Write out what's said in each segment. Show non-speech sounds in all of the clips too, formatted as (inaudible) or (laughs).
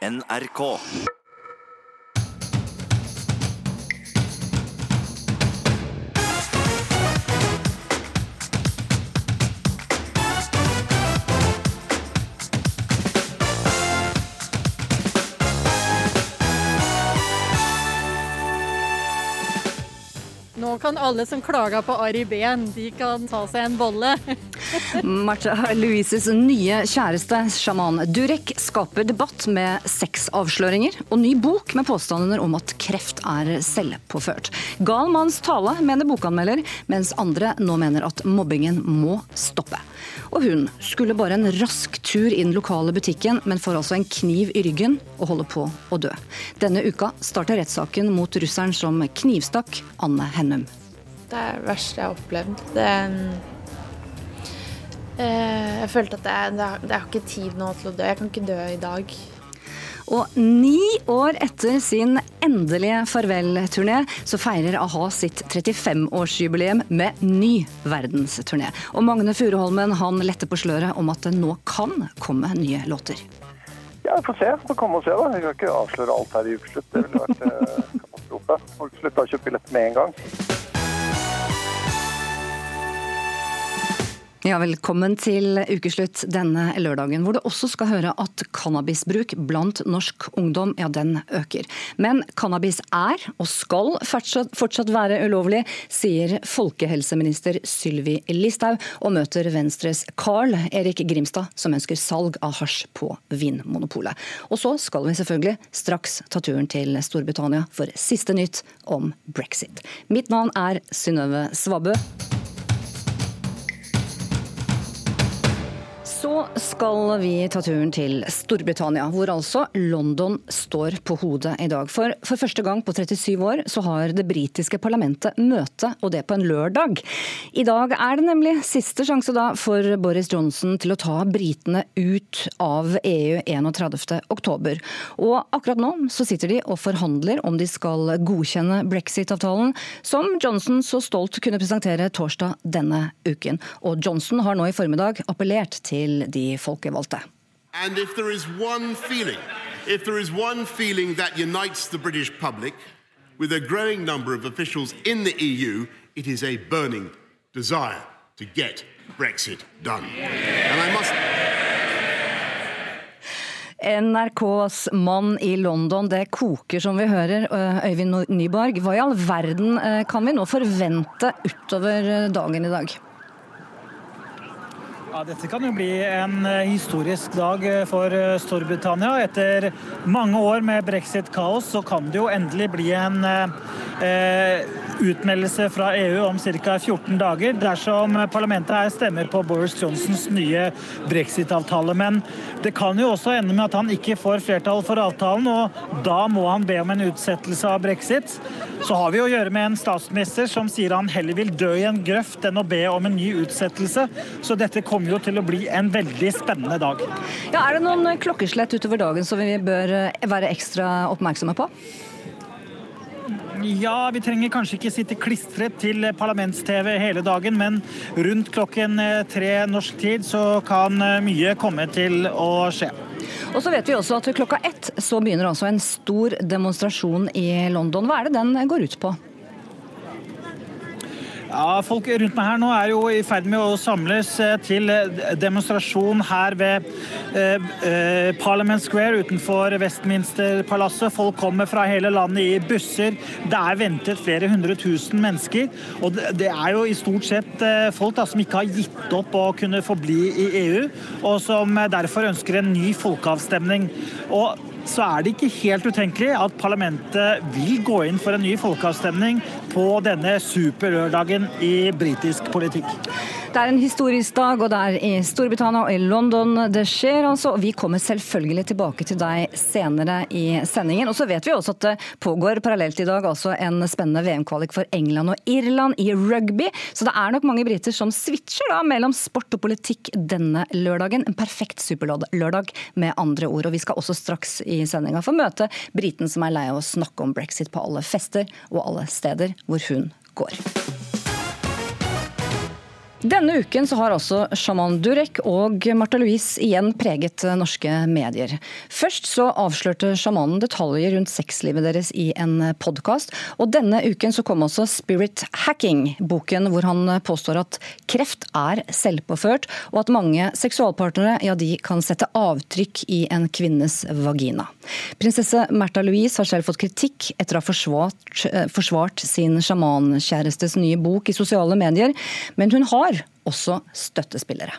NRK. Nå kan alle som klager på Ari Behn, de kan ta seg en bolle. (laughs) Martha Louises nye kjæreste, sjaman Durek, skaper debatt med sexavsløringer og ny bok med påstander om at kreft er selvpåført. Gal manns tale, mener bokanmelder, mens andre nå mener at mobbingen må stoppe. Og hun skulle bare en rask tur i den lokale butikken, men får altså en kniv i ryggen og holder på å dø. Denne uka starter rettssaken mot russeren som knivstakk Anne Hennum. Det er det verste jeg har opplevd. Det, eh, jeg følte at jeg, det, jeg har ikke tid nå til å dø. Jeg kan ikke dø i dag. Og ni år etter sin endelige farvelturné, så feirer a-ha sitt 35-årsjubileum med ny verdensturné. Og Magne Furuholmen han letter på sløret om at det nå kan komme nye låter. Ja, vi får se. Vi får komme og se, da. Vi kan ikke avsløre alt her i ukeslutt. Det ville vært eh, katastrofe. Folk slutta å kjøpe billett med en gang. Ja, Velkommen til ukeslutt denne lørdagen, hvor du også skal høre at cannabisbruk blant norsk ungdom ja, den øker. Men cannabis er, og skal fortsatt, være ulovlig, sier folkehelseminister Sylvi Listhaug, og møter Venstres Carl Erik Grimstad, som ønsker salg av hasj på Vinmonopolet. Og så skal vi selvfølgelig straks ta turen til Storbritannia for siste nytt om brexit. Mitt navn er Synnøve Svabø. Så skal vi ta turen til Storbritannia, hvor altså London står på hodet i dag. For for første gang på 37 år så har det britiske parlamentet møte, og det på en lørdag. I dag er det nemlig siste sjanse da for Boris Johnson til å ta britene ut av EU 31. oktober. Og akkurat nå så sitter de og forhandler om de skal godkjenne brexit-avtalen, som Johnson så stolt kunne presentere torsdag denne uken. Og Johnson har nå i formiddag appellert til de folkevalgte. And if there is one feeling, if there is one feeling that unites the British public, with a growing number of officials in the EU, it is a burning desire to get Brexit done. And I must. NRKs mann i London, det koker som vi hører. Øyvind Nyborg, hva i all verden eh, kan vi nå forvente utover eh, dagen i dag? Ja, Dette kan jo bli en eh, historisk dag eh, for eh, Storbritannia. Etter mange år med brexit-kaos, så kan det jo endelig bli en eh, utmeldelse fra EU om ca. 14 dager, dersom parlamentet her stemmer på Boris Johnsons nye brexit-avtale. Men det kan jo også ende med at han ikke får flertall for avtalen, og da må han be om en utsettelse av brexit. Så har vi å gjøre med en statsminister som sier han heller vil dø i en grøft enn å be om en ny utsettelse. Så dette kommer jo til å bli en veldig spennende dag. Ja, er det noen klokkeslett utover dagen som vi bør være ekstra oppmerksomme på? Ja, vi trenger kanskje ikke sitte klistret til parlaments-TV hele dagen, men rundt klokken tre norsk tid så kan mye komme til å skje. Og så vet vi også at klokka ett så begynner altså en stor demonstrasjon i London. Hva er det den går ut på? Ja, Folk rundt meg her nå er jo i ferd med å samles til demonstrasjon her ved eh, Parliament Square utenfor Westminster-palasset. Folk kommer fra hele landet i busser. Det er ventet flere hundre tusen mennesker. Og det er jo i stort sett folk da, som ikke har gitt opp å kunne forbli i EU, og som derfor ønsker en ny folkeavstemning. Og så er det ikke helt utenkelig at parlamentet vil gå inn for en ny folkeavstemning på denne superlørdagen i britisk politikk. Det er en historisk dag, og det er i Storbritannia og i London det skjer. altså. Vi kommer selvfølgelig tilbake til deg senere i sendingen. Og så vet vi også at det pågår parallelt i dag altså en spennende VM-kvalik for England og Irland i rugby. Så det er nok mange briter som switcher da mellom sport og politikk denne lørdagen. En perfekt superlørdag, med andre ord. Og vi skal også straks i sendinga få møte briten som er lei av å snakke om brexit på alle fester og alle steder hvor hun går. Denne uken så har også sjaman Durek og Martha Louise igjen preget norske medier. Først så avslørte sjamanen detaljer rundt sexlivet deres i en podkast. Og denne uken så kom også Spirit Hacking, boken hvor han påstår at kreft er selvpåført, og at mange seksualpartnere ja, de kan sette avtrykk i en kvinnes vagina. Prinsesse Märtha Louise har selv fått kritikk etter å ha forsvart, forsvart sin sjamankjærestes nye bok i sosiale medier, men hun har også støttespillere.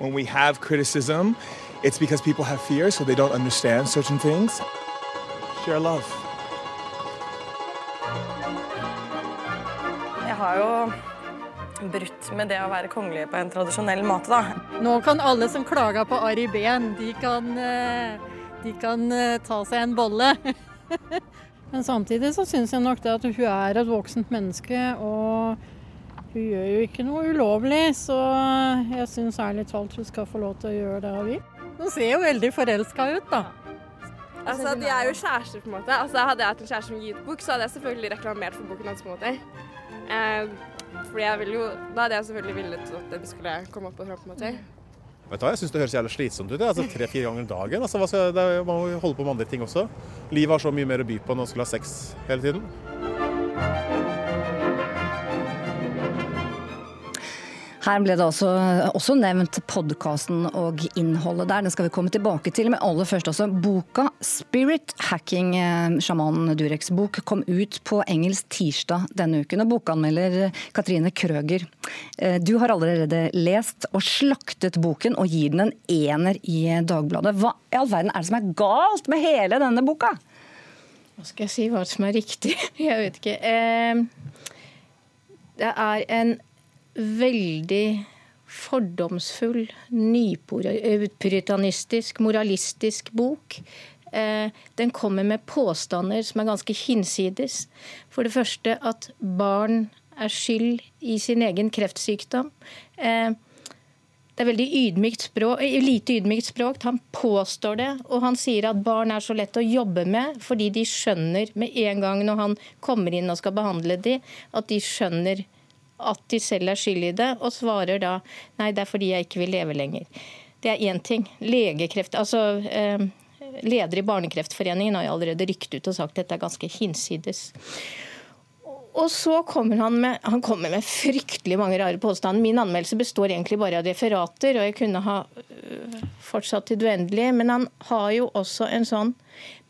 When we have criticism, it's because people have fear, so they don't understand certain things. Share love. Jeg har jo brutt med det å være kongelig på en tradisjonell måte, da. Nå kan alle som klager på Ari ben, de kan, eh, de kan eh, ta seg en bolle. (laughs) Men samtidig så syns jeg nok det at hun er et voksent menneske. og hun gjør jo ikke noe ulovlig, så jeg syns ærlig talt hun skal få lov til å gjøre det hun vil. Hun ser jo veldig forelska ut, da. Altså, De er jo kjærester, på en måte. Altså, Hadde jeg hatt en kjæreste som gitt bok, så hadde jeg selvfølgelig reklamert for boken hans. på en måte. Eh, fordi jeg vil jo, Da hadde jeg selvfølgelig villet at den skulle komme opp og fram. på en måte. Vet du hva, Jeg syns det høres jævlig slitsomt ut. Altså Tre-fire ganger dagen. Altså, hva skal, det, Man må holde på med andre ting også. Livet har så mye mer å by på enn å skulle ha sex hele tiden. Her ble det også, også nevnt podkasten og innholdet der. Den skal vi komme tilbake til. Men aller først også boka 'Spirit Hacking', eh, sjamanen Dureks bok, kom ut på engelsk tirsdag denne uken. Og bokanmelder Katrine Krøger, eh, du har allerede lest og slaktet boken og gir den en ener i Dagbladet. Hva i all verden er det som er galt med hele denne boka? Hva skal jeg si hva som er riktig? (laughs) Jeg vet ikke. Eh, det er en veldig fordomsfull, nypuritanistisk, moralistisk bok. Eh, den kommer med påstander som er ganske hinsides. For det første at barn er skyld i sin egen kreftsykdom. Eh, det er veldig ydmykt språk, eh, lite ydmykt språk. Han påstår det, og han sier at barn er så lett å jobbe med fordi de skjønner med en gang når han kommer inn og skal behandle dem, at de skjønner at de selv er skyld i det, og svarer da nei, det er fordi jeg ikke vil leve lenger. Det er én ting. Legekreft, altså eh, Leder i Barnekreftforeningen har jo allerede rykt ut og sagt at dette er ganske hinsides. Og så kommer han med, han kommer med fryktelig mange rare påstander. Min anmeldelse består egentlig bare av referater, og jeg kunne ha øh, fortsatt til det uendelige. Men han har jo også en sånn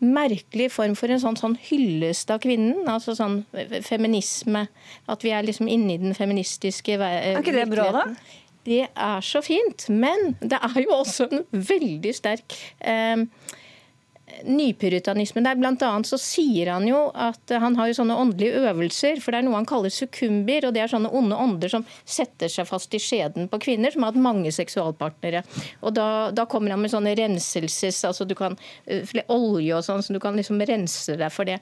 merkelig form for en sånn, sånn hyllest av kvinnen. Altså sånn feminisme. At vi er liksom inne i den feministiske virkeligheten. Er ikke det bra, da? Det er så fint. Men det er jo også en veldig sterk eh, nypuritanismen der. Blant annet så sier han jo at han har jo sånne åndelige øvelser, for det er noe han kaller sukumbier, og det er sånne onde ånder som setter seg fast i skjeden på kvinner som har hatt mange seksualpartnere. Og da, da kommer han med sånne renselses, altså du kan uh, olje og sånn, så du kan liksom rense deg for det.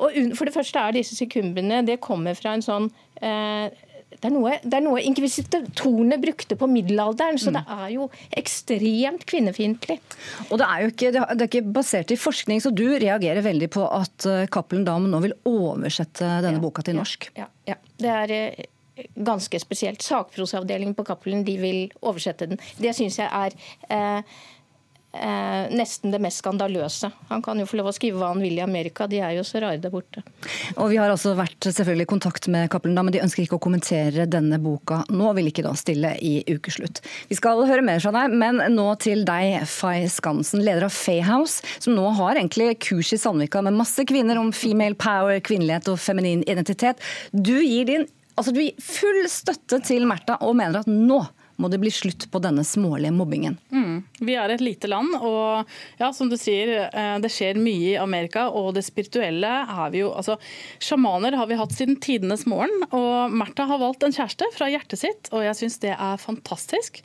Og For det første er disse sukumbiene, det kommer fra en sånn uh, det er noe, det er noe inkvisitorene brukte på middelalderen, så det er jo ekstremt kvinnefiendtlig. Og det er jo ikke, det er ikke basert i forskning, så du reagerer veldig på at eh, Cappelen Dam nå vil oversette denne ja, boka til norsk? Ja, ja. Det er eh, ganske spesielt. Sakprosavdelingen på Cappelen de vil oversette den. Det syns jeg er eh, Eh, nesten det mest skandaløse. Han kan jo få lov å skrive hva han vil i Amerika, de er jo så rare der borte. Og Vi har altså vært selvfølgelig i kontakt med Cappelen, men de ønsker ikke å kommentere denne boka nå. Vil ikke da stille i ukeslutt. Vi skal høre mer fra deg, men nå til deg, Fay Skansen, leder av Fayhouse, som nå har egentlig kurs i Sandvika med masse kvinner om female power, kvinnelighet og feminin identitet. Du gir din altså du gir full støtte til Märtha og mener at nå må det bli slutt på denne smålige mobbingen. Mm. Vi er et lite land, og ja, som du sier, eh, det skjer mye i Amerika. Og det spirituelle er vi jo altså, Sjamaner har vi hatt siden tidenes morgen. Og Märtha har valgt en kjæreste fra hjertet sitt, og jeg syns det er fantastisk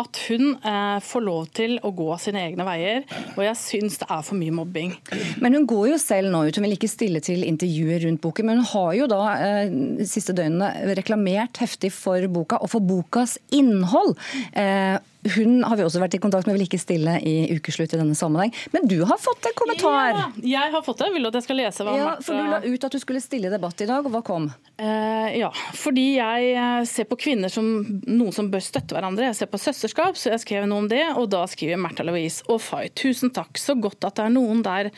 at hun eh, får lov til å gå sine egne veier. Og jeg syns det er for mye mobbing. Men hun går jo selv nå ut, hun vil ikke stille til intervjuer rundt boken, men hun har jo da eh, siste døgnene reklamert heftig for boka og for bokas innhold innhold. Eh, hun har vi også vært i kontakt med, vil ikke stille i ukeslutt i denne sammenheng. Men du har fått en kommentar? Ja, jeg har fått det. Vil du at jeg skal lese hva Ja, for Du la ut at du skulle stille i debatt i dag, og hva kom? Eh, ja, fordi jeg eh, ser på kvinner som noen som bør støtte hverandre. Jeg ser på søsterskap, så jeg skrev noe om det, og da skriver Märtha Louise og Fay tusen takk, så godt at det er noen der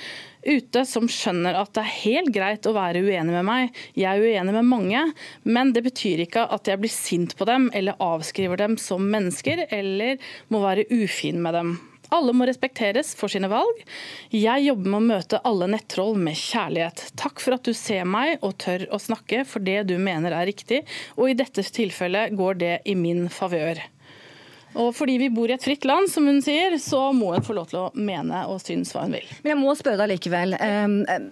ute som skjønner at det er helt greit å være uenig med meg. Jeg er uenig med mange, men det betyr ikke at jeg blir sint på dem eller avskriver dem som mennesker eller må være ufin med dem. Alle må respekteres for sine valg. Jeg jobber med å møte alle nettroll med kjærlighet. Takk for at du ser meg og tør å snakke for det du mener er riktig, og i dette tilfellet går det i min favør. Og fordi vi bor i et fritt land, som hun sier, så må hun få lov til å mene og synes hva hun vil. Men jeg må spørre deg likevel.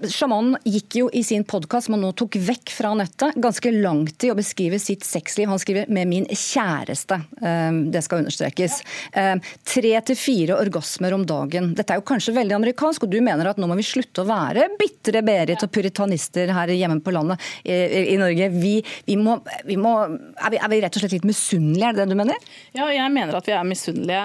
Sjamanen Shaman gikk jo i sin podkast, som han nå tok vekk fra nettet, ganske langt i å beskrive sitt sexliv. Han skriver 'med min kjæreste'. Eh, det skal understrekes. Eh, Tre til fire orgasmer om dagen. Dette er jo kanskje veldig amerikansk, og du mener at nå må vi slutte å være bitre Berit og puritanister her hjemme på landet i, i Norge. Vi, vi må, vi må er, vi, er vi rett og slett litt misunnelige, er det det du mener? Ja, jeg mener at vi er misunnelige.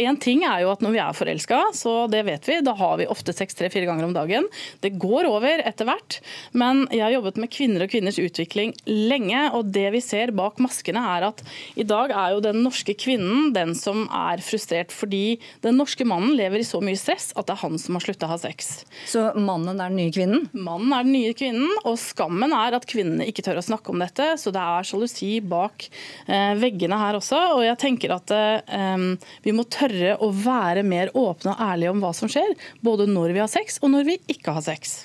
Én ting er jo at når vi er forelska, så det vet vi, da har vi ofte sex tre-fire ganger om dagen. Det går over etter hvert, men jeg har jobbet med kvinner og kvinners utvikling lenge, og det vi ser bak maskene er at i dag er jo den norske kvinnen den som er frustrert fordi den norske mannen lever i så mye stress at det er han som har slutta å ha sex. Så mannen er den nye kvinnen? Mannen er den nye kvinnen, og skammen er at kvinnene ikke tør å snakke om dette, så det er sjalusi bak eh, veggene her også. Og jeg tenker at eh, vi må tørre å være mer åpne og ærlige om hva som skjer, både når vi har sex og når vi ikke har sex.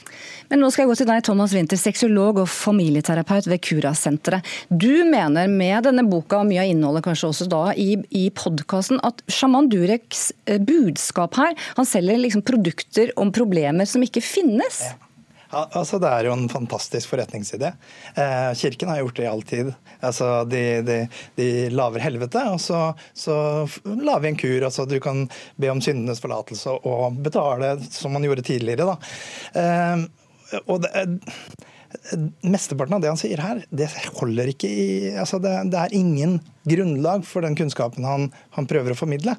Men nå skal jeg gå til deg, Thomas Winther, sexolog og familieterapeut ved Cura-senteret. Du mener med denne boka og mye av innholdet kanskje også da i, i podkasten at sjaman Dureks eh, budskap her, han selger liksom produkter om problemer som ikke finnes. Ja, altså Det er jo en fantastisk forretningsidé. Eh, kirken har gjort det i all tid. Altså, de, de, de laver helvete, og så, så lager vi en kur. altså Du kan be om syndenes forlatelse og betale som man gjorde tidligere. da. Eh, og det, Mesteparten av det han sier her, det holder ikke i altså det, det er ingen grunnlag for den kunnskapen han, han prøver å formidle.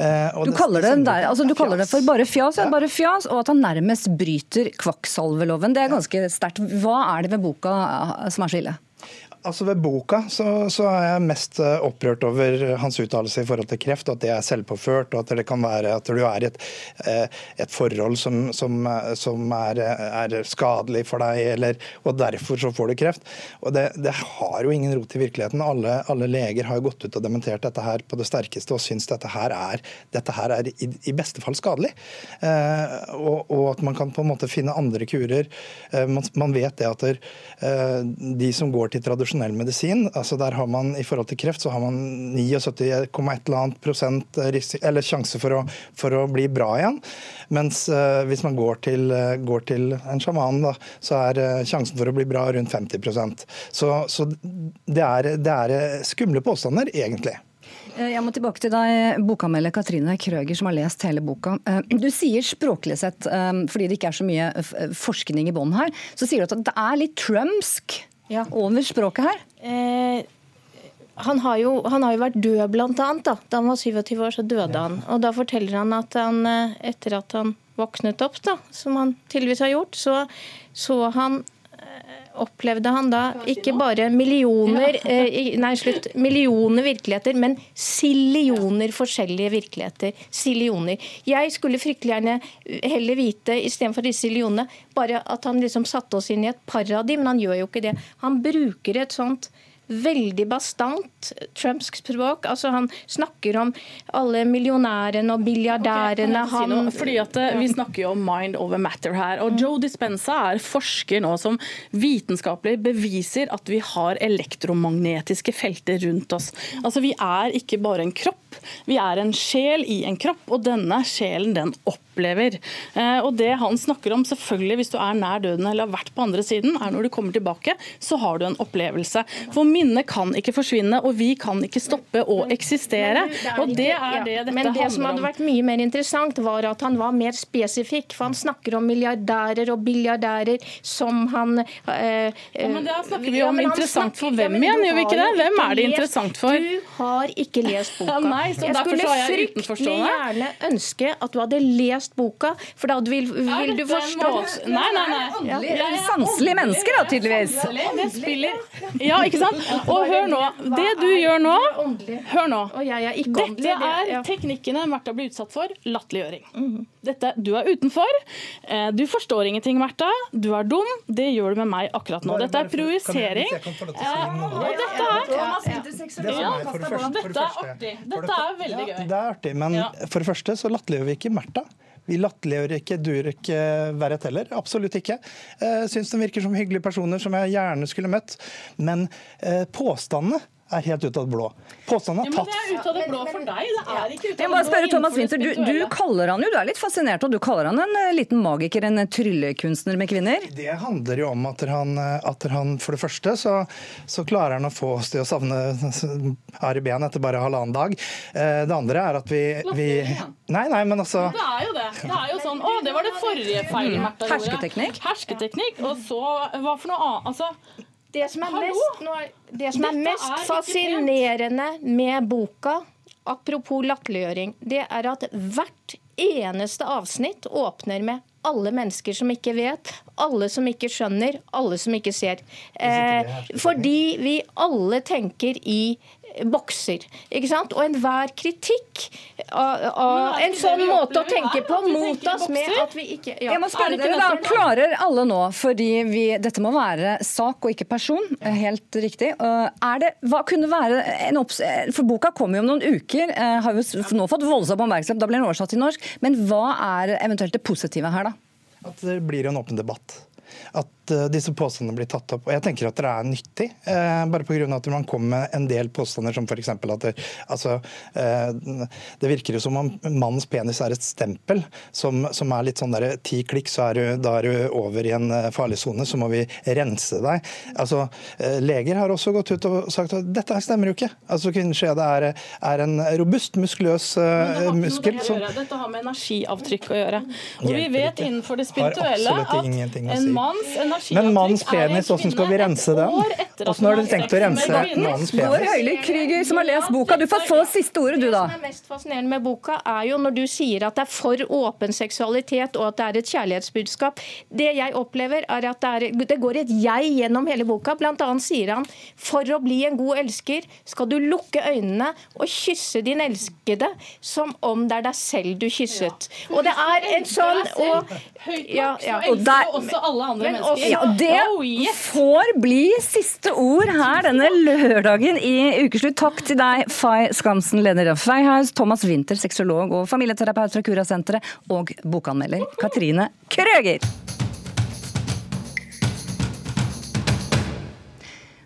Eh, Du kaller det, der, altså du kaller det for bare fjas, ja. bare fjas, og at han nærmest bryter kvakksalveloven. Det er ganske sterkt. Hva er det ved boka som er så ille? Altså Ved boka så, så er jeg mest eh, opprørt over hans uttalelse i forhold til kreft, og at det er selvpåført, og at det kan være at du er i et, eh, et forhold som, som, som er, er, skadelig for deg, eller, og derfor så får du kreft. Og Det, det har jo ingen rot i virkeligheten. Alle, alle, leger har jo gått ut og dementert dette her på det sterkeste og syns dette her er, dette her er i, i beste fall skadelig. Eh, og, og, at man kan på en måte finne andre kurer. Eh, man, man, vet det at der, eh, de som går til tradisjonell medisin, altså der har man i forhold til kreft så har man 79,1 prosent eller sjanse for å, for å, bli bra igjen. Mens uh, hvis man går til, uh, går til en sjaman, da, så er uh, sjansen for å bli bra rundt 50% Så, så det, er, det er skumle påstander, egentlig. Jeg må tilbake til deg, bokanmelder Katrine Krøger, som har lest hele boka. Du sier språklig sett, fordi det ikke er så mye forskning i bånn her, så sier du at det er litt trumsk ja. over språket her? Eh, han, har jo, han, har jo, vært død, blant annet. Da, da han var 27 år, så døde han. Og da forteller han at han, etter at han våknet opp, da, som han tydeligvis har gjort, så så han opplevde han da ikke bare millioner, eh, nei, slutt, millioner virkeligheter, men sillioner forskjellige virkeligheter. Sillioner. Jeg skulle fryktelig gjerne heller vite, istedenfor disse sillionene, bare at han liksom satte oss inn i et paradis, men han gjør jo ikke det. Han bruker et sånt veldig bastant Trumps språk. Altså Han snakker om alle millionærene og milliardærene. Okay, si fordi at eh, Vi snakker jo om mind over matter her. og Joe Dispenza er forsker nå som vitenskapelig beviser at vi har elektromagnetiske felter rundt oss. Altså Vi er ikke bare en kropp, vi er en sjel i en kropp, og denne sjelen den opplever. Eh, og det han snakker om, selvfølgelig hvis du er nær døden eller har vært på andre siden, er når du kommer tilbake, så har du en opplevelse. For minnet kan ikke forsvinne, og vi kan ikke stoppe å eksistere. Og det er det dette Men det som hadde vært mye mer interessant, var at han var mer spesifikk. For han snakker om milliardærer og billiardærer som han øh, Ja, men da snakker vi om interessant for hvem igjen, gjør vi ikke det? Hvem er det interessant for? Du har ikke lest (laughs) boka. Meg, så jeg derfor skulle så er jeg gjerne ønske at du hadde lest boka, for da vil, vil du forstå Nei, nei, nei. Ja. Jeg er sanselige mennesker, da, tydeligvis. Ja, ikke sant? Og hør nå. Det du gjør nå Hør nå. Er Dette er teknikkene Märtha blir utsatt for. Latterliggjøring. Dette, du er utenfor. Eh, Du forstår ingenting, Märtha. Du er dum. Det gjør du med meg akkurat nå. Dette er Eh, noe? Og dette er første- Dette er artig. Dette er veldig gøy. det er artig, men for det første så latterliggjør vi ikke Märtha. Vi latterliggjør ikke Durek eh, Verrett heller. Absolutt ikke. Jeg syns de virker som hyggelige personer som jeg gjerne skulle møtt. Men eh, påstandene er helt ut av det blå. Påstandene Ja, har men tatt det er ut av det blå for deg. Det er ikke ut av må bare Jeg må spørre Thomas Winther, du, du kaller han jo, du er litt fascinert, og du kaller han en eh, liten magiker, en tryllekunstner med kvinner? Det handler jo om at han, at han for det første så, så klarer han å få oss til å savne Ari Behn etter bare halvannen dag. Eh, Det andre er at vi, vi Nei, nei, men altså Det er jo det. Det er jo sånn Å, det var det forrige feilen Mm. Märtha gjorde. Hersketeknikk. Hersketeknikk. Og så hva for noe annet? Altså Det som er Hallo? mest, nå det som er mest er fascinerende med boka, apropos latterliggjøring, det er at hvert eneste avsnitt åpner med alle mennesker som ikke vet, alle som ikke skjønner, alle som ikke ser. Eh, fordi vi alle tenker i bokser. ikke sant? Og enhver kritikk av, av en sånn måte å tenke på mottas med at vi ikke ja. Jeg må spørre Er dere da. Klarer alle nå, fordi vi, dette må være sak og ikke person, eh, helt riktig. Eh, Er det, hva kunne være en opps... For boka kommer jo om noen uker, eh, har jo nå fått voldsom oppmerksomhet, da blir den oversatt til norsk. Men hva er eventuelt det positive her, da? at det blir en åpen debatt. At eh, disse påstandene blir tatt opp. Og jeg tenker at det er nyttig, eh, bare pga. at man kommer med en del påstander som f.eks. at det, altså, eh, det virker jo som om mannens penis er et stempel som, som er litt sånn der ti klikk, så er du, da er du over i en eh, farlig sone, så må vi rense deg. Altså, leger har også gått ut og sagt at dette stemmer jo ikke. Altså, Kvinneskjedet er, er en robust, muskuløs noe muskel. det som. Dette har med energiavtrykk å gjøre. Og vi vet ikke. innenfor det spirituelle at en si. Manns energiavtrykk Men mannens er penis, hvordan skal vi rense den? Hvordan har du dere tenkt å rense en penis? mannens Bård? Høylytt Krüger, som har lest boka, du får få siste ordet, du da. Det som er mest fascinerende med boka, er jo når du sier at det er for åpen seksualitet og at det er et kjærlighetsbudskap. Det jeg opplever, er at det, er, det går et jeg gjennom hele boka. Blant annet sier han for å bli en god elsker skal du lukke øynene og kysse din elskede som om det er deg selv du kysset. Og det er en sånn og, ja, ja. Og der, også alle andre mennesker. også- Ja, det Oh, yes. får bli siste ord her denne lørdagen i Ukeslutt. Takk til deg, Fay Skamsen, leder av Fayhouse, Thomas Winther, sexolog og familieterapeut fra Kurasenteret, og bokanmelder Katrine Krøger.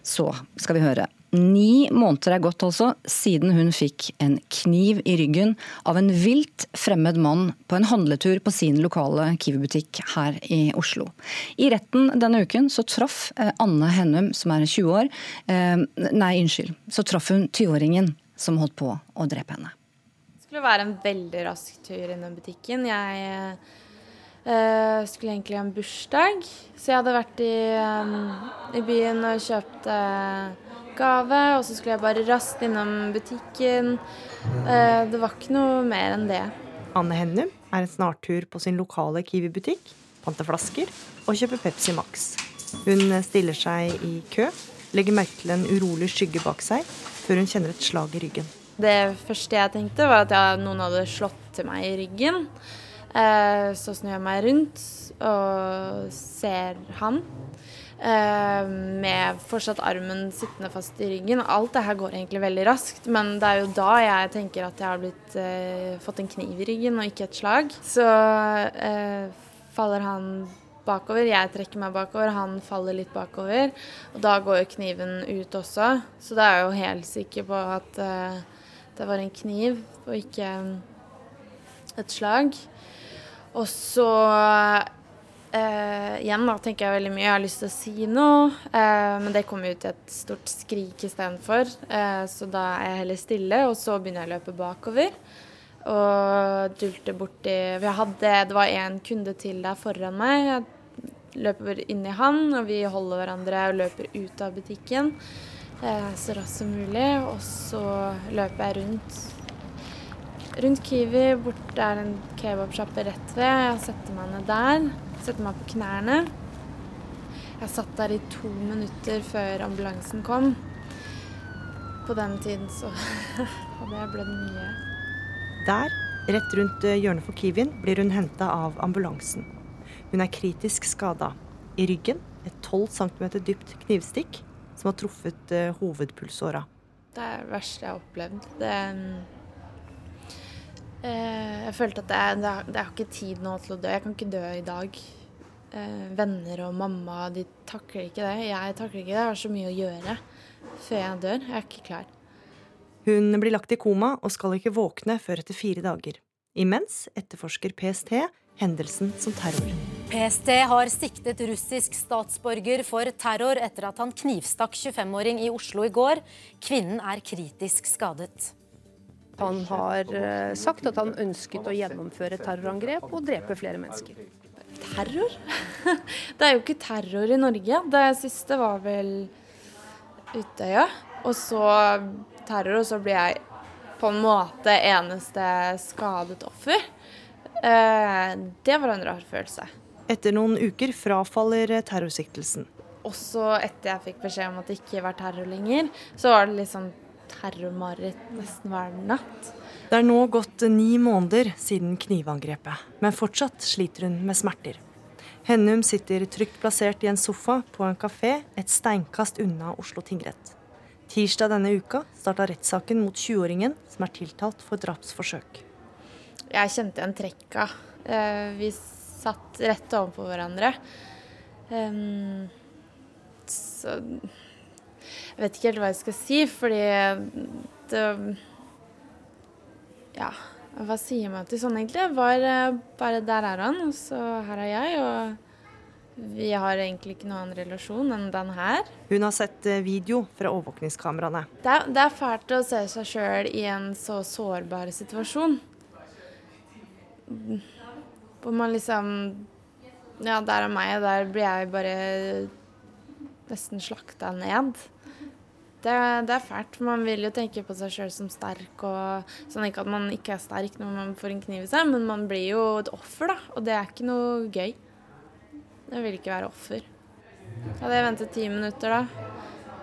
Så skal vi høre. Ni måneder er gått altså siden hun fikk en kniv i ryggen av en vilt fremmed mann på en handletur på sin lokale Kiwi-butikk her i Oslo. I retten denne uken så traff eh, Anne Hennum, som er 20 år, eh, nei, unnskyld, så traff hun 20-åringen som holdt på å drepe henne. Det skulle være en veldig rask tur innom butikken. Jeg Uh, skulle egentlig ha en bursdag, så jeg hadde vært i, um, i byen og kjøpt eh, gave, og så skulle jeg bare raskt innom butikken. Eh, det var ikke noe mer enn det. Anne Hennum er en snartur på sin lokale Kiwi-butikk, panter flasker og kjøper Pepsi Max. Hun stiller seg i kø, legger merke til en urolig skygge bak seg, før hun kjenner et slag i ryggen. Det første jeg tenkte, var at jeg, noen hadde slått til meg i ryggen. Eh, så snur jeg meg rundt og ser han. Eh, med fortsatt armen sittende fast i ryggen. Alt det her går egentlig veldig raskt, men det er jo da jeg tenker at jeg har blitt, eh, fått en kniv i ryggen og ikke et slag. Så eh, faller han bakover, jeg trekker meg bakover, han faller litt bakover. Og da går jo kniven ut også, så da er jeg jo helt sikker på at eh, det var en kniv og ikke et slag. Og så eh, igjen da tenker jeg veldig mye. Jeg har lyst til å si noe, uh, men det kommer ut i et stort skrik istedenfor. Uh, så da er jeg heller stille, og så begynner jeg å løpe bakover. Og dulte borti Vi hadde Det var en kunde til der foran meg. Jeg løper inn i han, og vi holder hverandre og løper ut av butikken uh, så raskt som mulig. Og så løper jeg rundt Rundt Kiwi, bort der en kebabsjappe rett ved. Jeg setter meg ned der. Setter meg på knærne. Jeg satt der i to minutter før ambulansen kom. På den tiden så (laughs) hadde jeg blødd mye. Der, rett rundt eh, hjørnet for Kiwien, blir hun henta av ambulansen. Hun er kritisk skada. I ryggen et 12 cm dypt knivstikk som har truffet uh, hovedpulsåra. Det er det verste jeg har opplevd. Det, uh, jeg følte at det, det, det har ikke tid nå til å dø. Jeg kan ikke dø i dag. Uh, venner og mamma de takler ikke det. Jeg takler ikke det. Jeg har så mye å gjøre før jeg dør. Jeg er ikke klar. Hun blir lagt i koma og skal ikke våkne før etter fire dager. Imens etterforsker PST hendelsen som terror. PST har siktet russisk statsborger for terror etter at han knivstakk 25-åring i Oslo i går. Kvinnen er kritisk skadet. Han har eh, sagt at han ønsket å gjennomføre terrorangrep og drepe flere mennesker. Terror? (laughs) Det er jo ikke terror i Norge. Det siste var vel Utøya. Og så terror, og så blir jeg på en måte eneste skadet offer. Eh, det var en rar følelse. Etter noen uker frafaller terrorsiktelsen. Også etter jeg fikk beskjed om at det ikke var terror lenger, så var det litt sånn terrormareritt nesten hver natt. Det er nå gått ni måneder siden knivangrepet, men fortsatt sliter hun med smerter. Hennum sitter trygt plassert i en sofa på en kafé et steinkast unna Oslo tingrett. Tirsdag denne uka starta rettssaken mot 20-åringen som er tiltalt for drapsforsøk. Jeg kjente igjen trekka. Eh, vi satt rett overfor hverandre. Så Jeg vet ikke helt hva jeg skal si, fordi det Ja, hva sier man til sånn, egentlig? Bare, bare der er han, og så her er jeg. og vi har egentlig ikke noen annen relasjon enn den her. Hun har sett eh, video fra overvåkningskameraene. Det er, det er fælt å se seg sjøl i en så sårbar situasjon. Hvor man liksom Ja, der er meg, og der blir jeg bare nesten slakta ned. Det, det, er fælt. Man vil jo tenke på seg sjøl som sterk. og sånn Ikke at man ikke er sterk når man får en kniv i seg, men man blir jo et offer, da. Og det er ikke noe gøy. Jeg vil ikke være offer. Hadde jeg ventet ti minutter da?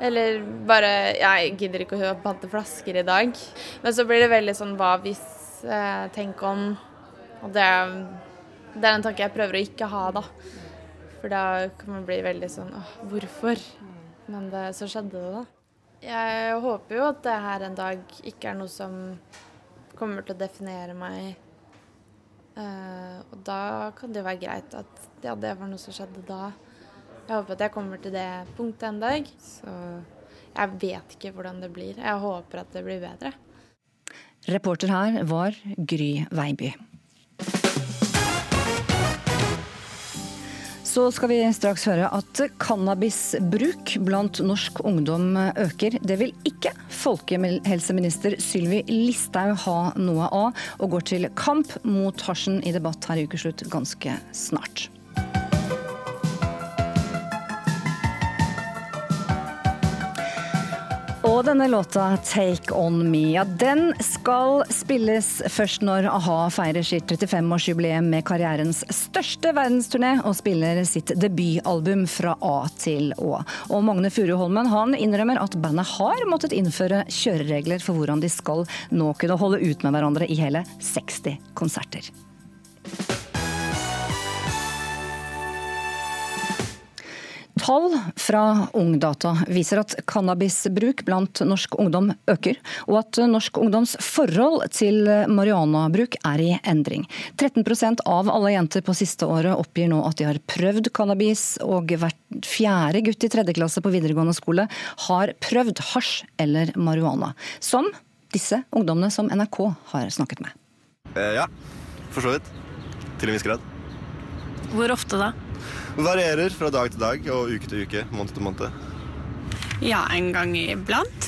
Eller bare Jeg gidder ikke å pante flasker i dag. Men så blir det veldig sånn hva hvis eh, Tenk om Og det, det, er en tanke jeg prøver å ikke ha, da. For da kan man bli veldig sånn åh, hvorfor? Men det, så skjedde det, da. Jeg håper jo at det her en dag ikke er noe som kommer til å definere meg Uh, og da kan det jo være greit at ja, det var noe som skjedde da. Jeg håper at jeg kommer til det punktet en dag. Så jeg vet ikke hvordan det blir. Jeg håper at det blir bedre. Reporter her var Gry Veiby. Så skal vi straks høre at cannabisbruk blant norsk ungdom øker. Det vil ikke folkehelseminister Sylvi Listhaug ha noe av, og går til kamp mot hasjen i debatt her i Ukeslutt ganske snart. Og denne låta 'Take On Me' ja, den skal spilles først når a-ha feirer sitt 35-årsjubileum med karrierens største verdensturné og spiller sitt debutalbum fra A til Å. Og Magne Furuholmen han innrømmer at bandet har måttet innføre kjøreregler for hvordan de skal nå kunne holde ut med hverandre i hele 60 konserter. Tall fra Ungdata viser at cannabisbruk blant norsk ungdom øker, og at norsk ungdoms forhold til marihuanabruk er i endring. 13% av alle jenter på siste året oppgir nå at de har prøvd cannabis, og hvert fjerde gutt i tredje klasse på videregående skole har prøvd hasj eller marihuana. Som disse ungdommene som NRK har snakket med. Eh, ja, for så vidt. Til en viss grad. Hvor ofte da? Varierer fra dag til dag og uke til uke, måned til måned. Ja, en gang iblant.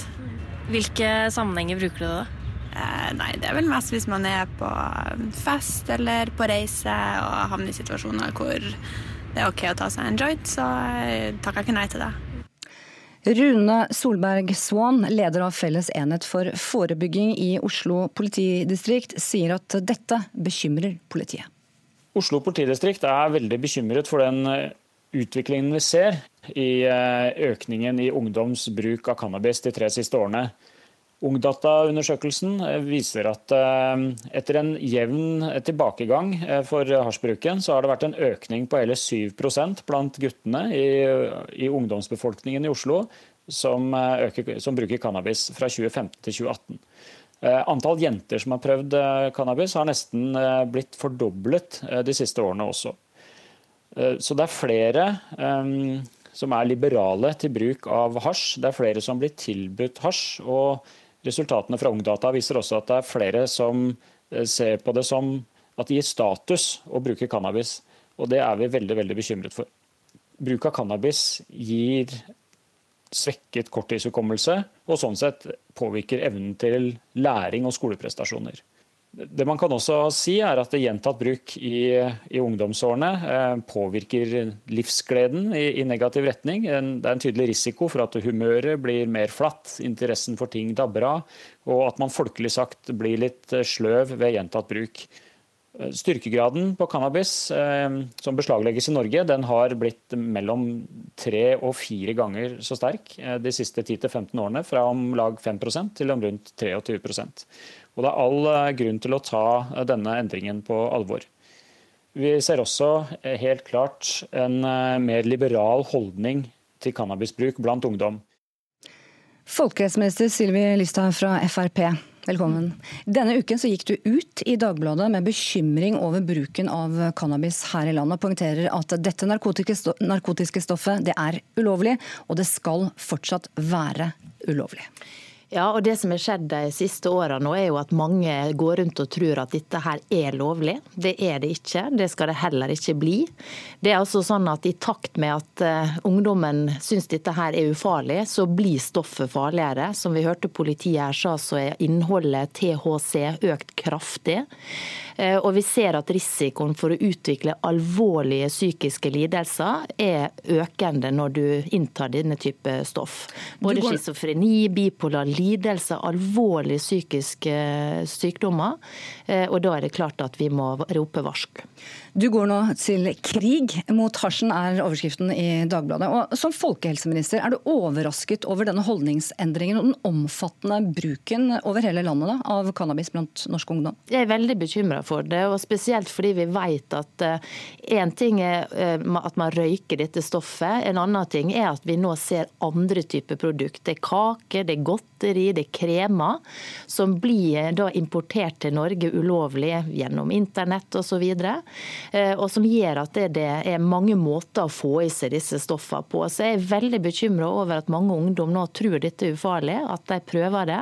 Hvilke sammenhenger bruker du det da? Eh, nei, det er vel mest hvis man er på fest eller på reise og havner i situasjoner hvor det er OK å ta seg en joint, så takker jeg ikke nei til det. Rune Solberg Swan, leder av Felles enhet for forebygging i Oslo politidistrikt, sier at dette bekymrer politiet. Oslo politidistrikt er veldig bekymret for den eh, utviklingen vi ser i eh, økningen i ungdoms bruk av cannabis de tre siste årene. Ungdata-undersøkelsen eh, viser at etter en jevn tilbakegang for hasjbruken, så har det vært en økning på hele 7% blant guttene i, i ungdomsbefolkningen i Oslo som, øker, som bruker cannabis fra 2015 til 2018. Eh, antall jenter som har prøvd eh, cannabis, har nesten eh, blitt fordoblet de siste årene også. Så det er flere som er liberale til bruk av hasj. Det er flere som blir tilbudt hasj. Og resultatene fra Ungdata viser også at det er flere som ser på det som at det gir status å bruke cannabis. Og det er vi veldig, veldig bekymret for. Bruk av cannabis gir svekket korttidshukommelse, og sånn sett påvirker evnen til læring og skoleprestasjoner. Det man kan også si er at Gjentatt bruk i, i ungdomsårene eh, påvirker livsgleden i, i, negativ retning. Det er en tydelig risiko for at humøret blir mer flatt, interessen for ting dabber av, og at man folkelig sagt blir litt sløv ved gjentatt bruk. Styrkegraden på cannabis eh, som beslaglegges i Norge, den har blitt mellom tre og fire ganger så sterk eh, de siste 10-15 årene. Fra om lag 5 til om rundt 23% Og Det er all eh, grunn til å ta denne endringen på alvor. Vi ser også helt klart en mer liberal holdning til cannabisbruk blant ungdom. Folkehelseminister Sylvi Lystad fra Frp. Velkommen. Denne uken så gikk du ut i Dagbladet med bekymring over bruken av cannabis her i landet, og poengterer at dette narkotiske stoffet det er ulovlig, og det skal fortsatt være ulovlig. Ja, og Det som har skjedd de siste årene, er jo at mange går rundt og tror at dette her er lovlig. Det er det ikke. Det skal det heller ikke bli. Det er altså sånn at I takt med at uh, ungdommen syns dette her er ufarlig, så blir stoffet farligere. Som vi hørte politiet her sa, så er innholdet THC økt kraftig. Uh, og vi ser at risikoen for å utvikle alvorlige psykiske lidelser er økende når du inntar denne type stoff. Både schizofreni, bipolar lidelse lidelse, alvorlige psykiske sykdommer. Eh, og da er det klart at vi må rope varsk. Du går nå til krig mot hasjen, er overskriften i Dagbladet. Og Som folkehelseminister, er du overrasket over denne holdningsendringen og den omfattende bruken over hele landet da, av cannabis blant norsk ungdom? Jeg er veldig bekymra for det, og spesielt fordi vi vet at én uh, ting er uh, at man røyker dette stoffet, en annen ting er at vi nå ser andre typer produkter. Det er kake, det er godteri, det er kremer, som blir da importert til Norge ulovlig gjennom internett osv. Eh, og som gjør at det er mange måter å få i seg disse stoffene på. Så jeg er veldig bekymra over at mange ungdom nå tror dette er ufarlig, at de prøver det.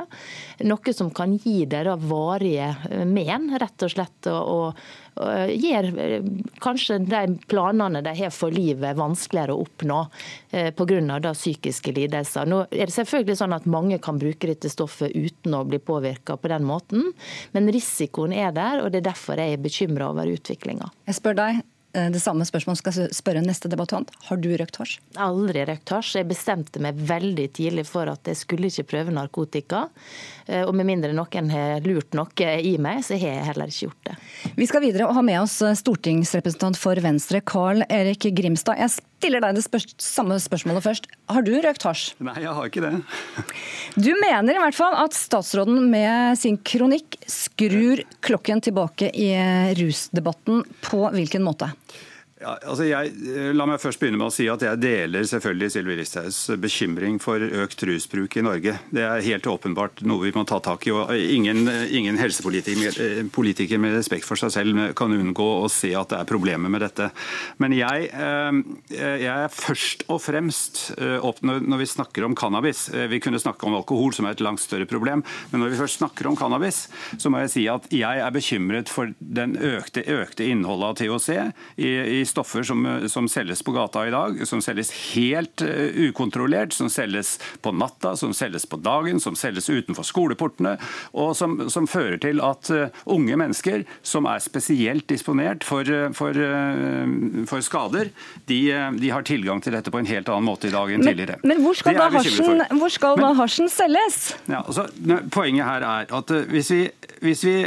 Noe som kan gi dem varige eh, men, rett og slett. og, og gjør eh, kanskje de planene de har for livet vanskeligere å oppnå pga. psykiske lidelser. Nå er det selvfølgelig sånn at Mange kan bruke dette stoffet uten å bli påvirka på den måten, men risikoen er der. og Det er derfor jeg er bekymra over utviklinga. Jeg spør deg, eh, det samme spørsmålet skal jeg spørre neste debattant. Har du røkt hasj? Aldri røkt hasj. Jeg bestemte meg veldig tidlig for at jeg skulle ikke prøve narkotika. Eh, og med mindre noen har lurt noe i meg, så har jeg heller ikke gjort det. Vi skal videre og ha med oss eh, stortingsrepresentant for Venstre, Carl Erik Grimstad. Jeg stiller deg det spør samme spørsmålet først. Har du røkt hasj? Nei, jeg har ikke det. du mener i hvert fall at statsråden med sin kronikk skrur klokken tilbake i rusdebatten. På hvilken måte? Ja, altså jeg, eh, la meg først begynne med å si at jeg deler selvfølgelig Sylvi Listhaugs bekymring for økt rusbruk i Norge. Det er helt åpenbart noe vi må ta tak i. og Ingen, ingen helsepolitiker med respekt for seg selv kan unngå å se at det er problemer med dette. Men jeg, eh, jeg er først og fremst eh, når vi snakker om cannabis Vi kunne snakke om alkohol, som er et langt større problem. Men når vi først snakker om cannabis, så må jeg si at jeg er bekymret for den økte, økte innholdet av THC i, i stoffer som, som, selges på gata i dag, som selges helt uh, ukontrollert, som selges på natta, som selges på dagen, som selges utenfor skoleportene, og som, som fører til at uh, unge mennesker som er spesielt disponert for, for, for skader, de, de, har tilgang til dette på en helt annen måte i dag enn tidligere. Men hvor skal, da hasjen, hvor skal men, da hasjen selges? Ja, altså, poenget her er at hvis vi, hvis vi,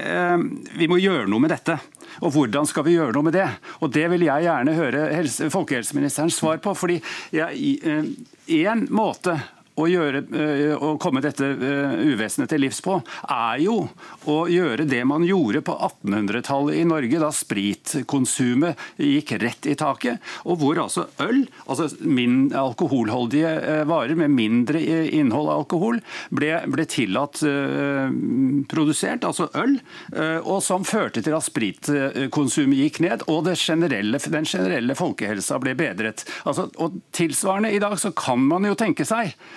vi må gjøre noe med dette. Og hvordan skal vi gjøre noe med det? Og Det vil jeg gjerne høre helse, folkehelseministerens svar på. fordi en måte å, gjøre, eh, å komme dette eh, uvesenet til livs på, er jo å gjøre det man gjorde på 1800-tallet i Norge, da spritkonsumet gikk rett i taket. Og hvor altså øl, altså min alkoholholdige eh, varer med mindre innhold av alkohol, ble, ble tillatt produsert, altså øl, og som førte til at spritkonsumet gikk ned, og generelle, den generelle folkehelsa ble bedret. Altså, og Tilsvarende i dag så kan man jo tenke seg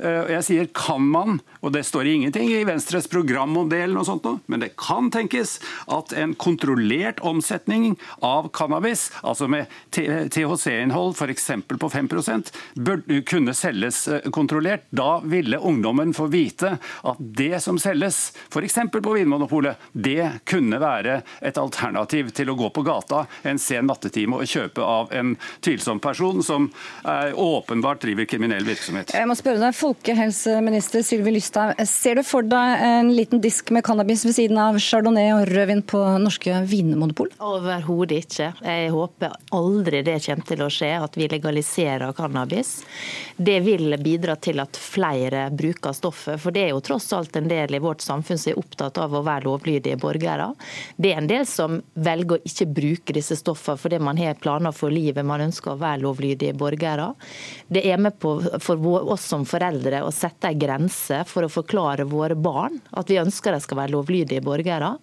Eh, jeg sier kan man, og det står ingenting i Venstres program om sånt, men det kan tenkes at en kontrollert omsetning av cannabis, altså med THC-innhold f.eks. på 5 burde kunne selges eh, kontrollert. Da ville ungdommen få vite at det som selges, f.eks. på Vinmonopolet, det kunne være et alternativ til å gå på gata en sen nattetime og kjøpe av en tvilsom person som åpenbart driver kriminell virksomhet. Jeg må spørre deg, Folkehelseminister Sylvi Lysthaug, ser du for deg en liten disk med cannabis ved siden av chardonnay og rødvin på norske vinmonopol? Overhodet ikke. Jeg håper aldri det kommer til å skje, at vi legaliserer cannabis. Det vil bidra til at flere bruker stoffet, for det er jo tross alt en del i vårt samfunn som er opptatt av å være lovlydige borgere. Det er en del som velger å ikke bruke disse stoffene fordi man har planer for livet, man ønsker å være lovlydige borgere. Det er med på for oss som foreldre foreldre å sette en grense for å forklare våre barn at vi ønsker de skal være lovlydige borgere.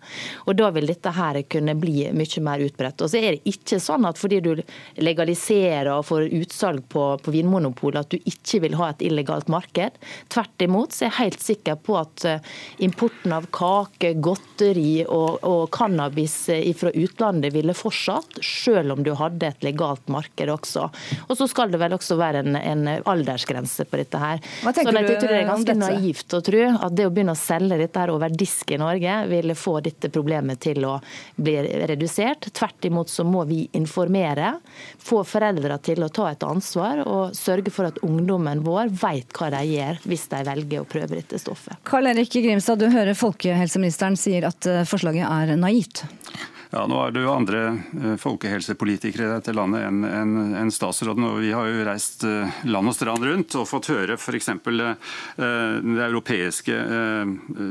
Og Da vil dette her kunne bli mye mer utbredt. Og så er det ikke sånn at fordi du legaliserer og får utsalg på, på Vinmonopolet, at du ikke vil ha et illegalt marked. Tvert imot så er jeg helt sikker på at eh, importen av kake, godteri og, og cannabis eh, fra utlandet ville fortsatt, selv om du hadde et legalt marked også. Og så skal det vel også være en, en aldersgrense på dette her. Hva tenker sånn du jeg tror det er ganske dette? naivt å tro at det å begynne å selge dette her over disk i Norge vil få dette problemet til å bli redusert. Tvert imot så må vi informere, få foreldre til å ta et ansvar og sørge for at ungdommen vår vet hva de gjør hvis de velger å prøve dette stoffet. Karl Erik Grimstad, du hører folkehelseministeren sier at eh, forslaget er naivt. Ja, Nå er det jo andre eh, folkehelsepolitikere i dette landet enn en, en statsråden. og Vi har jo reist eh, land og strand rundt og fått høre f.eks. Eh, det europeiske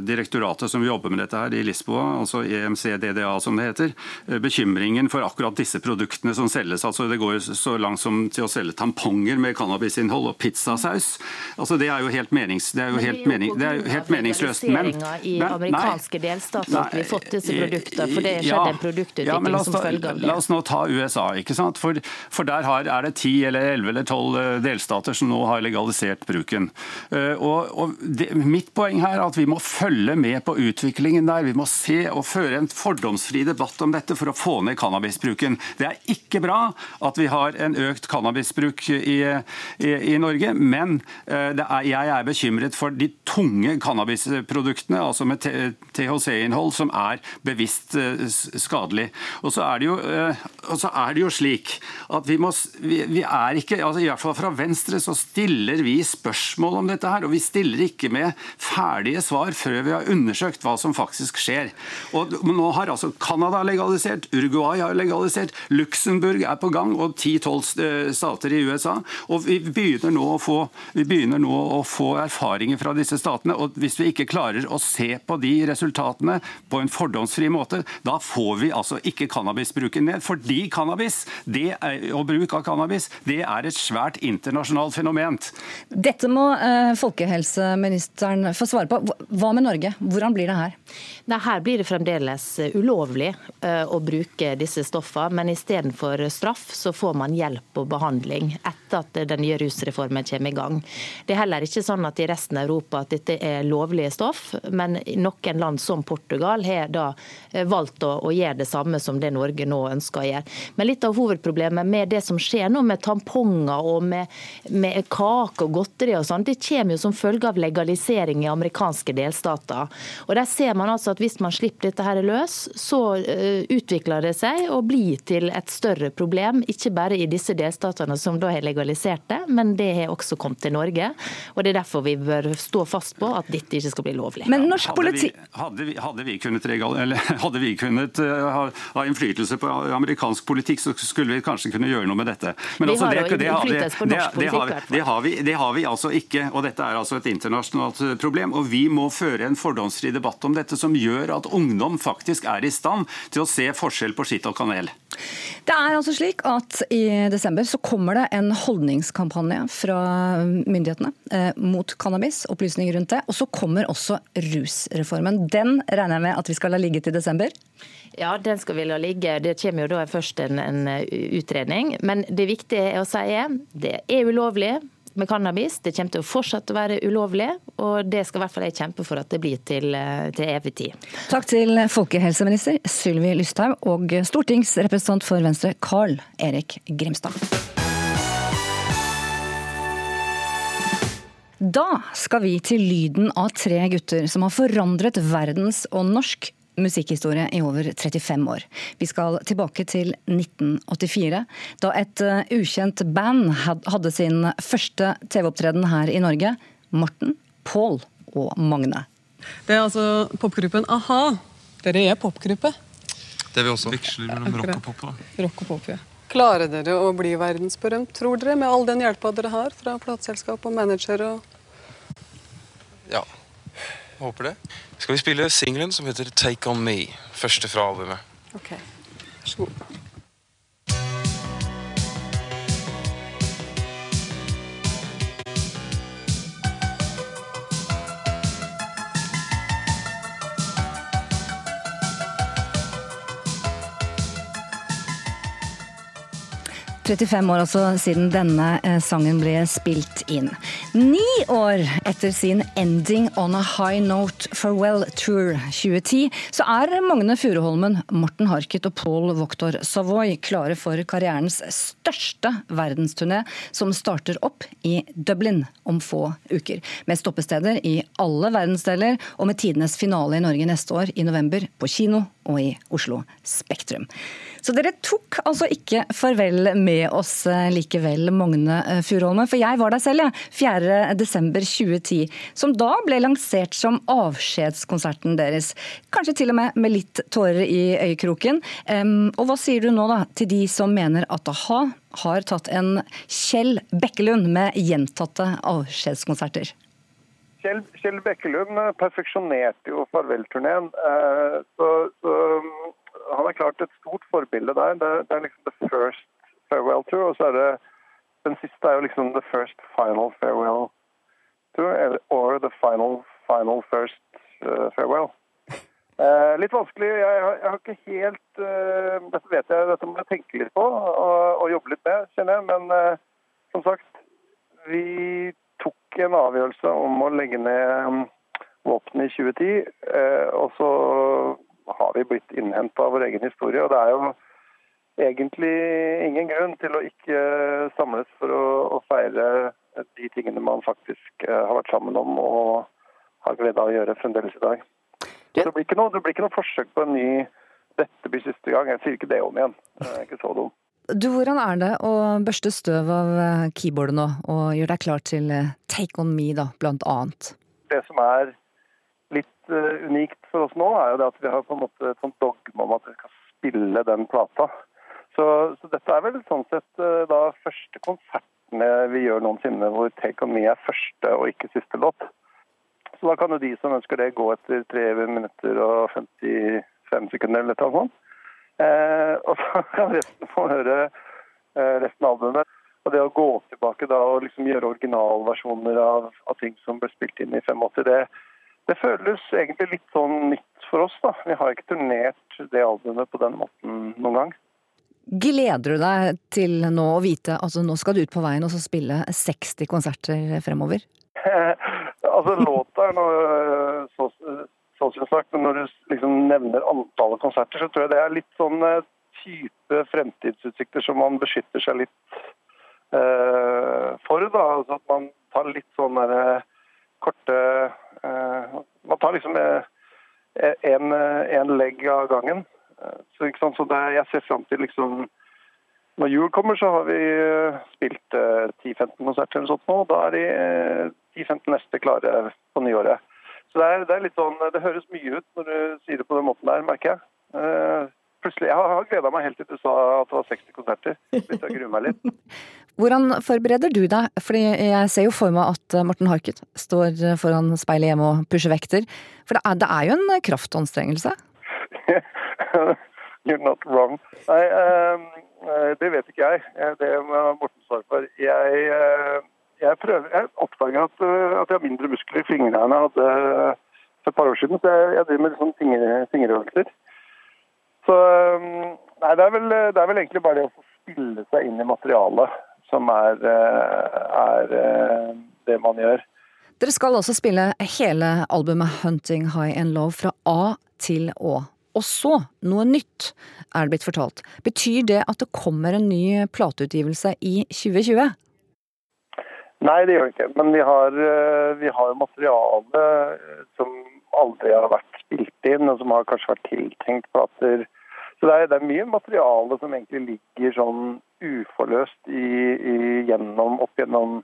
direktoratet som jobber med dette her i Lisboa, altså EMCDDA som det heter, bekymringen for akkurat disse produktene som selges. altså Det går så langt som til å selge tamponger med cannabisinnhold og pizzasaus. altså Det er jo helt, menings, det er jo helt, mening, det er jo helt meningsløst. Men, i amerikanske delstater at vi har fått disse produktene, for det skjedde en produktutvikling ja, oss, som følge av det. La oss nå ta USA. ikke sant? For, for der har, er det 10 eller 11 eller 12 eh, delstater som nå har legalisert bruken. Uh, og, og det, Mitt poeng her er at vi må følge med på utviklingen der. Vi må se og føre en fordomsfri debatt om dette for å få ned cannabisbruken. Det er ikke bra at vi har en økt cannabisbruk i, i, i Norge, men uh, er, jeg er bekymret for de tunge cannabisproduktene, altså med THC-innhold, som er bevisst uh, skadelig. Og så er det jo, eh, er det jo slik at vi må vi, vi er ikke, altså i hvert fall Fra Venstre så stiller vi spørsmål om dette. her, og Vi stiller ikke med ferdige svar før vi har undersøkt hva som faktisk skjer. Og Nå har altså Canada legalisert, Uruguay har legalisert, Luxembourg er på gang, og 10-12 eh, stater i USA. og Vi begynner nå å få, vi begynner nå å få erfaringer fra disse statene. og Hvis vi ikke klarer å se på de resultatene på en fordomsfri måte, da får vi altså ikke cannabisbruken ned. Fordi cannabis er, og bruk av cannabis det er et svært internasjonalt fenomen. Dette må eh, folkehelseministeren få svare på. Hva med Norge? Hvordan blir det her? Nei, her blir det fremdeles ulovlig eh, å bruke disse stoffene, men istedenfor straff så får man hjelp og behandling etter at den nye rusreformen kommer i gang. Det er heller ikke sånn at i resten av Europa at dette er lovlige stoff, men noen land som Portugal har da eh, valgt å, å gjøre gjøre det samme som det Norge nå ønsker å gjøre. Men litt av hovedproblemet med det som skjer nå med tamponger og med, med kake og godteri og sånn, det kommer jo som følge av legalisering i amerikanske delstater. Og der ser man altså at hvis man slipper dette her løs, så uh, utvikler det seg og blir til et større problem. Ikke bare i disse delstatene som da har legalisert det, men det har også kommet til Norge. Og det er derfor vi bør stå fast på at dette ikke skal bli lovlig. Men norsk politi... Hadde vi, hadde vi kunnet, (laughs) hadde vi kunnet uh, ha, ha, innflytelse på amerikansk politikk, så skulle vi kanskje kunne gjøre noe med dette. Men vi altså, har det, har, vi, det har vi altså ikke. og Dette er altså et internasjonalt eh, problem. og Vi må føre en fordomsfri debatt om dette som gjør at ungdom faktisk er i stand til å se forskjell på skitt og kanel. Det er altså slik at I desember så kommer det en holdningskampanje fra myndighetene eh, mot cannabis. Opplysninger rundt det. Og så kommer også rusreformen. Den regner jeg med at vi skal la ligge til desember? Ja, den skal vi la ligge. Det kommer jo da først en, en utredning. Men det viktige er å si er det er ulovlig med cannabis. Det kommer til å fortsette å være ulovlig, og det skal i hvert fall jeg kjempe for at det blir til, eh, til evig tid. Takk til folkehelseminister Sylvi Lysthaug og stortingsrepresentant for Venstre Carl Erik Grimstad. Da skal vi til lyden av tre gutter som har forandret verdens og norsk musikkhistorie i over 35 år. Vi skal tilbake til 1984, da et eh, ukjent band hadde sin første TV-opptreden her i Norge. Morten, Pål og Magne. Det er altså popgruppen a-ha. Dere er popgruppe? Det er vi også. Veksler mellom rock og pop. da. Rock og pop, ja. Klarer dere å bli verdensberømt, tror dere, med all den hjelpa dere har fra plateselskap og manager? og... Ja, håper det skal vi spille singelen som heter 'Take On Me'. Første fra albumet. Ok, vær så god. 35 år altså siden denne eh, sangen ble spilt inn. Ni år etter sin 'Ending on a High Note Farewell Tour 2010', så er Magne Furuholmen, Morten Harket og Paul Voktor Savoy klare for karrierens største verdensturné, som starter opp i Dublin om få uker. Med stoppesteder i alle verdensdeler, og med tidenes finale i Norge neste år, i november, på kino og i Oslo Spektrum. Så dere tok altså ikke farvel med oss eh, likevel, Magne eh, Furuholmen. For jeg var der selv, jeg. Ja, 4.12.2010. Som da ble lansert som avskjedskonserten deres. Kanskje til og med med litt tårer i øyekroken. Og hva sier du nå da til de som mener at a-ha har tatt en Kjell Bekkelund med gjentatte avskjedskonserter? Kjell, Kjell Bekkelund perfeksjonerte jo farvelturneen. Eh, så, så han er klart et stort forbilde der. Det, det, er liksom the first farewell tour, og så er det den siste er jo liksom the first final farewell tour, or the final, final first uh, farewell. Eh, litt vanskelig. Jeg, jeg, har ikke helt uh, Dette vet jeg, dette må jeg tenke litt på og, og jobbe litt med, kjenner jeg. Men uh, som sagt, vi tok en avgjørelse om å legge ned um, våpenet i 2010. og så har vi blitt innhenta av vår egen historie. Og det er jo egentlig ingen grunn til å ikke samles for å, å feire de tingene man faktisk eh, har vært sammen om og har glede av å gjøre fremdeles i dag. Det blir, noe, det blir ikke noe, forsøk på en ny 'dette blir siste gang'. Jeg sier ikke det om igjen. Det er ikke så dum. Du, Hvordan er det å børste støv av eh, keyboardet nå, og gjøre deg klar til eh, 'Take On Me', da, blant annet? Det som er litt unikt for oss nå, er jo det at vi har på en måte et sånt dogme om at vi skal spille den plata. Så, så dette er vel sånn sett da første konsertene vi gjør noensinne hvor Take On Me er første og ikke siste låt. Så da kan jo de som ønsker det, gå etter 3 minutter og 55 sekunder eller noe sånt. Eh, (laughs) og så kan resten få høre eh, resten av albumet. Og det å gå tilbake da og liksom gjøre originalversjoner av, av ting som ble spilt inn i 85, det, det føles egentlig litt sånn nytt for oss. da. Vi har ikke turnert det albumet på den måten noen gang. Gleder du deg til nå å vite altså nå skal du ut på veien og spille 60 konserter fremover? (laughs) altså Låta er nå så, sannsynligvis, men når du liksom nevner antallet konserter, så tror jeg det er litt sånn eh, type fremtidsutsikter som man beskytter seg litt eh, for. da, altså At man tar litt sånn derre korte eh, Man tar liksom en, en legg av gangen. Så, sant? så det, jeg ser fram til liksom Når jul kommer, så har vi spilt 10-15 konserter eller sånt nå. Da er de 10-15 neste klare på nyåret. Så det er, det er, sånn, det høres mye ut når du sier det på den måten der, merker jeg plutselig, Jeg har gleda meg helt til du sa at det var 60 konserter. Hvis å gruer meg litt. (laughs) Hvordan forbereder du deg? Fordi jeg ser jo for meg at Morten Harket står foran speilet hjemme og pusher vekter. For det er, det er jo en kraftanstrengelse? (laughs) You're not wrong. Nei, uh, det vet ikke jeg. Det må Morten svare for. Jeg, uh, jeg, prøver, jeg oppdager at, uh, at, jeg har mindre muskler i fingrene enn jeg hadde for et par år siden. Så jeg, jeg driver med sånn fingerøvelser. Så um, nei, det er, vel, det er vel egentlig bare det å få spille seg inn i materialet som er, eh, er eh, det man gjør. Dere skal også spille hele albumet 'Hunting High and Low' fra A til Å. Og så noe nytt, er det blitt fortalt. Betyr det at det kommer en ny plateutgivelse i 2020? Nei, det gjør det ikke. Men vi har, eh, vi har materiale som aldri har vært spilt inn, og som har kanskje vært tiltenkt plater så det er, det er, mye materiale som egentlig ligger sånn uforløst i, i, gjennom, opp gjennom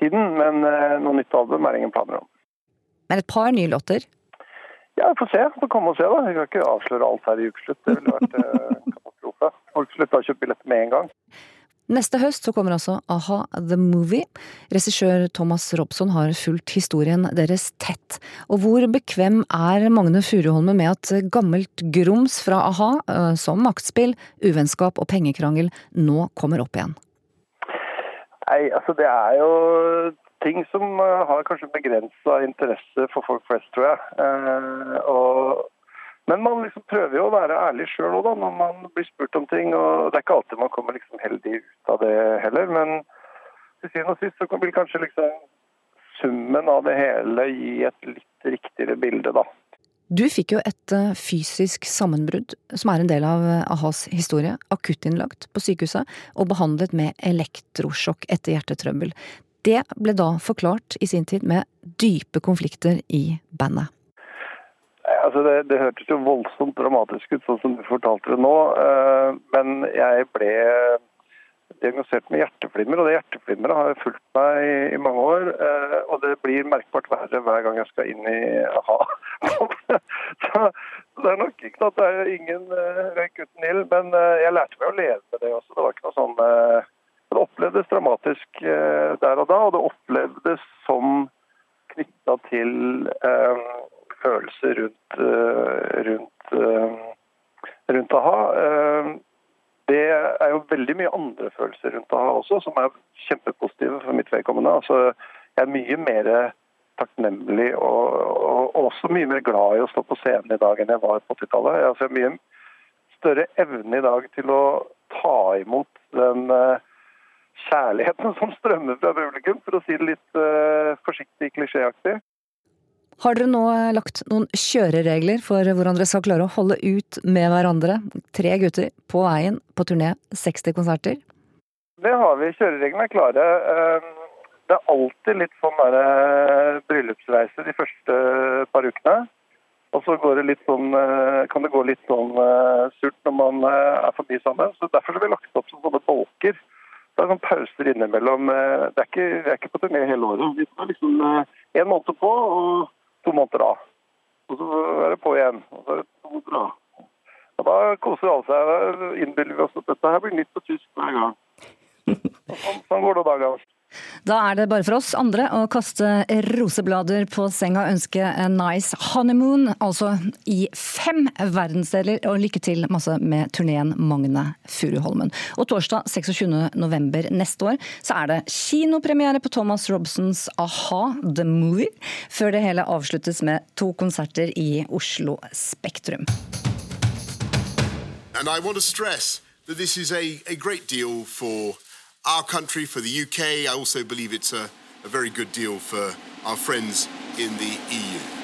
tiden. Men eh, noe nytt album er det ingen planer om. Men et par nye låter? Ja, vi får se. Får komme og se, da. Vi kan ikke avsløre alt her i ukeslutt. Det ville vært eh, (laughs) katastrofe. Folk slutta å kjøpe billetter med en gang. Neste høst så kommer altså A-ha The Movie. Regissør Thomas Robson har fulgt historien deres tett. Og hvor bekvem er Magne Furuholme med at gammelt grums fra a-ha, eh, som maktspill, uvennskap og pengekrangel, nå kommer opp igjen? Nei, altså det er jo ting som eh, har kanskje begrensa interesse for folk flest, tror jeg. Eh, og men man liksom prøver jo å være ærlig sjøl òg, når man blir spurt om ting. og Det er ikke alltid man kommer liksom heldig ut av det heller. Men til syvende og sist så vil kanskje liksom summen av det hele gi et litt riktigere bilde, da. Du fikk jo et eh, fysisk sammenbrudd, som er en del av Ahas a-has historie. Akuttinnlagt på sykehuset og behandlet med elektrosjokk etter hjertetrøbbel. Det ble da forklart i sin tid med dype konflikter i bandet. Altså det, det, hørtes jo voldsomt dramatisk ut, sånn som du fortalte det nå. Eh, men jeg ble diagnosert med hjerteflimmer, og det hjerteflimmeret har fulgt meg i, mange år. Eh, og det blir merkbart verre hver gang jeg skal inn i a-ha. (laughs) så, det er nok ikke at det er ingen uh, røyk uten ild, men jeg lærte meg å leve med det også. Det var ikke noe sånn Det opplevdes dramatisk der og da, og det opplevdes som knytta til følelser rundt, eh, rundt, eh, rundt a-ha. Eh, det er jo veldig mye andre følelser rundt a-ha også, som er kjempepositive for mitt vedkommende. Altså, jeg er mye mer takknemlig og, og, også mye mer glad i å stå på scenen i dag enn jeg var på 80-tallet. Altså, jeg har mye større evne i dag til å ta imot den kjærligheten (laughs) som strømmer fra publikum, for å si det litt uh, forsiktig klisjéaktig. Har dere nå eh, lagt noen kjøreregler for hvordan dere skal klare å holde ut med hverandre? Tre gutter på veien på turné, 60 konserter? Det har vi. Kjørereglene er klare. Ehm, det er alltid litt sånn eh, bryllupsreise de første par ukene. Og så sånn, eh, kan det gå litt sånn surt når man er forbi sammen. Så Derfor har vi lagt opp som sånne bolker. Det er sånn pauser innimellom. Det er ikke, vi er ikke på turné hele året. Vi tar liksom en måned på. og to måneder av. Og så er det på igjen. Og så er det to måneder av. Og da koser alle seg. Da innbiller vi oss at dette her blir nytt på tysk hver gang. Og (laughs) sånn, sånn går det dagene. Da er det bare for oss andre å kaste roseblader på senga og ønske en nice honeymoon, altså i fem verdensdeler, og lykke til masse med turneen Magne Furuholmen. Og torsdag 26.11. neste år så er det kinopremiere på Thomas Robsons A-ha The Movie, før det hele avsluttes med to konserter i Oslo Spektrum. And I want to stress that this is a, a for our country, for the UK. I also believe it's a, a very good deal for our friends in the EU.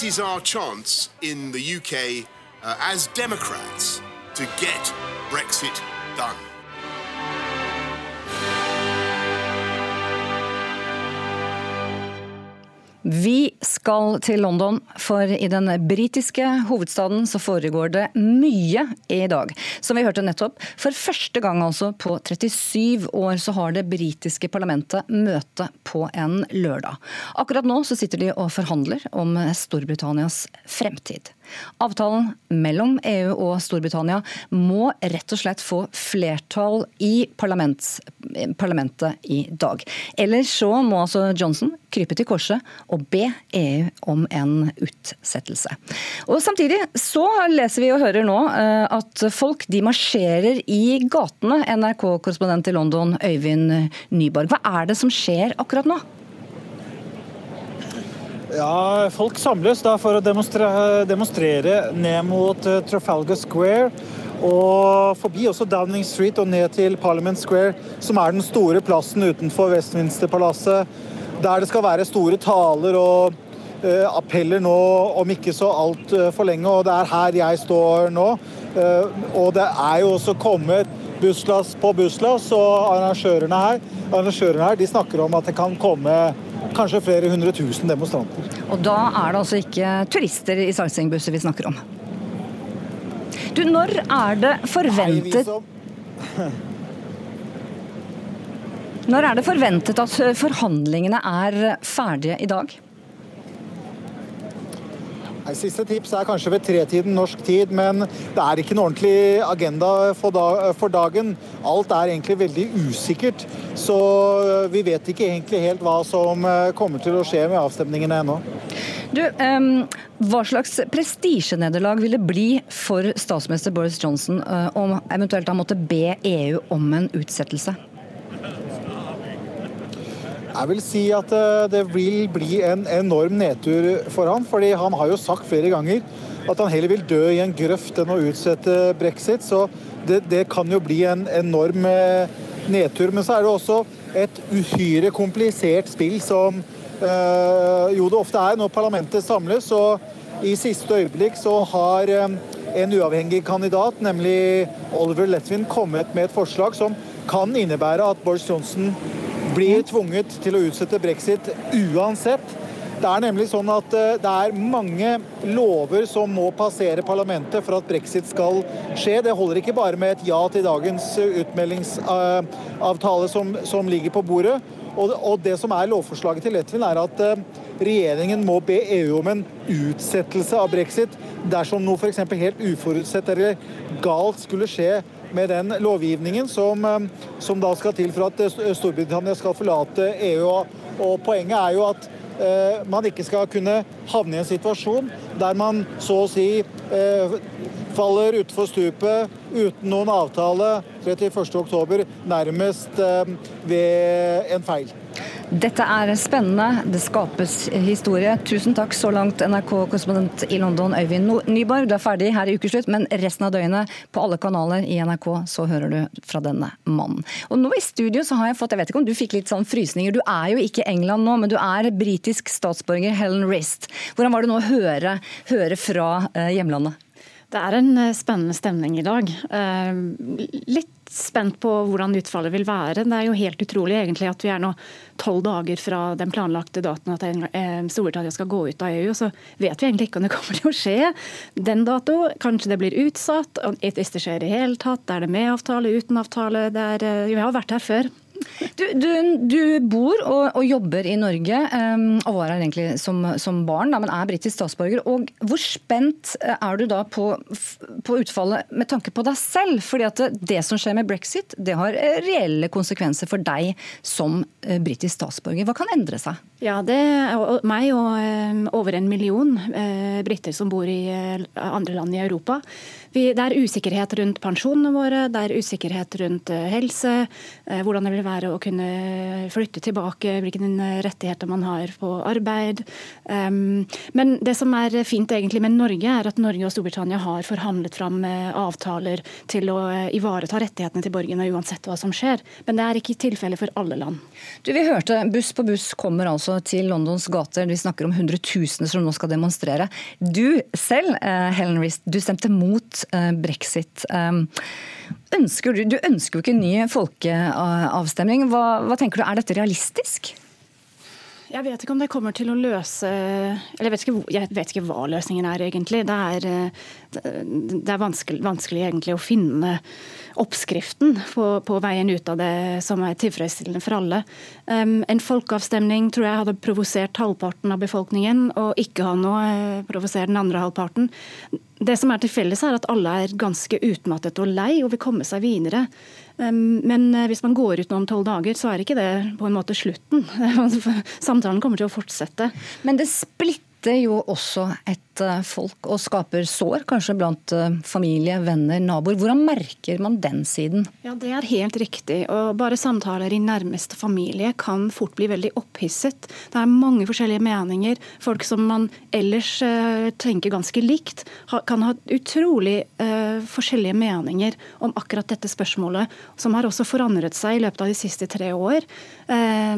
This is our chance in the UK uh, as Democrats to get Brexit done. Vi skal til London, for i den britiske hovedstaden så foregår det mye i dag. Som vi hørte nettopp, for første gang altså på 37 år så har det britiske parlamentet møte på en lørdag. Akkurat nå så sitter de og forhandler om Storbritannias fremtid. Avtalen mellom EU og Storbritannia må rett og slett få flertall i parlamentet i dag. Ellers så må altså Johnson krype til korset og be EU om en utsettelse. Og Samtidig så leser vi og hører nå eh, at folk de marsjerer i gatene. NRK-korrespondent i London Øyvind Nyborg, hva er det som skjer akkurat nå? Ja, Folk samles da for å demonstrere, demonstrere ned mot uh, Trafalgar Square og forbi også Downing Street og ned til Parliament Square, som er den store plassen utenfor Westminster-palasset, der det skal være store taler og uh, appeller nå om ikke så altfor uh, lenge. Og det er her jeg står nå. og det er jo også kommet busslass på busslass, og arrangørene her, arrangørene her de snakker om at det kan komme kanskje flere hundre tusen demonstranter. Og da er det altså ikke turister i sightseeingbusser vi snakker om? Du, når er det forventet Når er det forventet at forhandlingene er ferdige i dag? Siste tips er kanskje ved tretiden norsk tid, men det er ikke en ordentlig agenda for dagen. Alt er egentlig veldig usikkert, så vi vet ikke egentlig helt hva som eh, kommer til å skje med avstemningene ennå. Du, um, Hva slags prestisjenederlag vil det bli for statsminister Boris Johnson uh, om eventuelt han måtte be EU om en utsettelse? Jeg vil si at eh, det vil bli en enorm nedtur for han, fordi han har jo sagt flere ganger at han heller vil dø i en grøft enn å utsette brexit. Så det, det kan jo bli en enorm eh, nedtur. Men så er det også et uhyre komplisert spill som øh, jo det ofte er når parlamentet samles. Og i siste øyeblikk så har en uavhengig kandidat, nemlig Oliver Letwin, kommet med et forslag som kan innebære at Boris Johnson blir tvunget til å utsette brexit uansett. Det er nemlig sånn at eh, det er mange lover som må passere parlamentet for at brexit skal skje. Det holder ikke bare med et ja til dagens utmeldingsavtale som, som ligger på bordet. Og, det som er lovforslaget til Letvin, er at eh, regjeringen må be EU om en utsettelse av brexit dersom noe f.eks. helt uforutsett eller galt skulle skje med den lovgivningen som, eh, som, da skal til for at eh, Storbritannia skal forlate EU. Og poenget er jo at eh, man ikke skal kunne havne i en situasjon der man så å si eh, faller utfor stupet uten noen avtale 31.10, nærmest eh, ved en feil. Dette er spennende. Det skapes historie. Tusen takk så langt, NRK-korrespondent i London, Øyvind Nyborg. Du er ferdig her i ukeslutt, men resten av døgnet på alle kanaler i NRK så hører du fra denne mannen. Og nå i studio så har jeg fått, jeg vet ikke om du fikk litt sånn frysninger. Du er jo ikke England nå, men du er britisk statsborger Helen Rist. Hvordan var det nå å høre, høre fra eh, hjemlandet? Det er en eh, spennende stemning i dag. Eh, spent på hvordan utfallet vil være. Det er jo helt utrolig egentlig at vi er nå tolv dager fra den planlagte datoen at eh, Storbritannia skal gå ut av EU. Så vet vi egentlig ikke om det (laughs) kommer til å skje den dato. Kanskje det blir utsatt. Hvis det skjer i hele tatt, er det med avtale, uten avtale? Er, vi har vært her før. Du, du, du bor og, og, jobber i Norge, um, og var her egentlig som, som barn, da, men er britisk statsborger. og Hvor spent eh, er du da på, på, utfallet med tanke på deg selv? Fordi at det, det, som skjer med brexit, det har eh, reelle konsekvenser for deg som britisk statsborger. Hva kan endre seg? Ja, det er meg og um, over en million briter som bor i andre land i Europa. Det er usikkerhet rundt pensjonene våre, det er usikkerhet rundt helse, hvordan det vil være å kunne flytte tilbake, hvilke rettigheter man har på arbeid. Men det som er fint egentlig med Norge, er at Norge og Storbritannia har forhandlet fram uh, avtaler til å uh, ivareta rettighetene til borgerne uansett hva som skjer. Men det er ikke tilfellet for alle land. Du, Vi hørte Buss på buss kommer altså til Londons gater. Vi snakker om hundretusener som nå skal demonstrere. Du selv, uh, Helen Rist, du stemte mot brexit. Ønsker du, du ønsker jo ikke ny folkeavstemning. Hva, hva tenker du, er dette realistisk? Jeg vet ikke om det kommer til å løse Eller jeg vet ikke, jeg vet ikke hva løsningen er, egentlig. Det er, det er vanskelig, vanskelig, egentlig å finne oppskriften på, på, veien ut av det som er tilfredsstillende for alle. Um, en folkeavstemning tror jeg hadde provosert halvparten av befolkningen, og ikke ha noe provosert den andre halvparten. Det som er til felles, er at alle er ganske utmattet og lei og vil komme seg videre. Men eh, hvis man går ut nå om tolv dager, så er ikke det på en måte slutten. (laughs) Samtalen kommer til å fortsette. Men det splitter jo også et Eh, folk og skaper sår, kanskje blant eh, familie, venner, naboer. Hvordan merker man den siden? Ja, Det er helt riktig. og Bare samtaler i nærmeste familie kan fort bli veldig opphisset. Det er mange forskjellige meninger. Folk som man ellers uh, tenker ganske likt, kan ha utrolig forskjellige meninger om akkurat dette spørsmålet, som har også forandret seg i løpet av de siste tre år. Uh,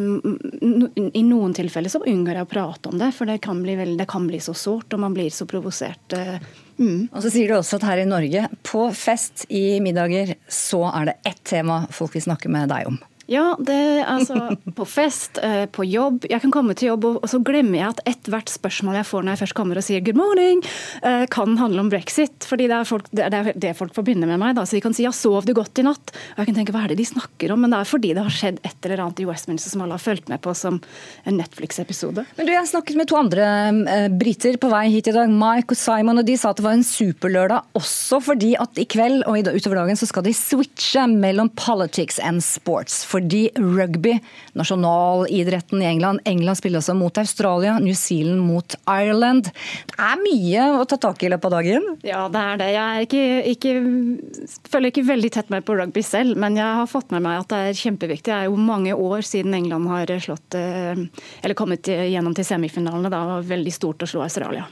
I noen tilfeller så unngår jeg å prate om det, for det kan bli, veldig, det kan bli så sårt. og man blir så provosert. Eh, mm. Og så sier du også at her i Norge, på fest i middager, så er det ett tema folk vil snakke med deg om. Ja, det altså (laughs) på fest, eh, på jobb. Jeg kan komme til jobb, og så glemmer jeg at ethvert spørsmål jeg får når jeg først kommer og sier 'good morning', eh, kan handle om brexit. fordi det er, folk, det er det folk forbinder med meg. Da. Så de kan si 'ja, sov du godt i natt'? Og jeg kan tenke 'hva er det de snakker om'? Men det er fordi det har skjedd et eller annet i Westminster som alle har fulgt med på som en Netflix-episode. Men du, Jeg snakket med to andre eh, briter på vei hit i dag, Mike og Simon, og de sa at det var en superlørdag også fordi at i kveld og utover dagen så skal de switche mellom politics and sports. For fordi rugby, nasjonalidretten i England England spiller også mot Australia, New Zealand mot Ireland. Det er mye å ta tak i i løpet av dagen? Ja, det er det. Jeg er ikke, ikke, følger ikke veldig tett med på rugby selv, men jeg har fått med meg at det er kjempeviktig. Det er jo mange år siden England har slått, eh, eller kommet gjennom til semifinalene. Da var veldig stort å slå Australia.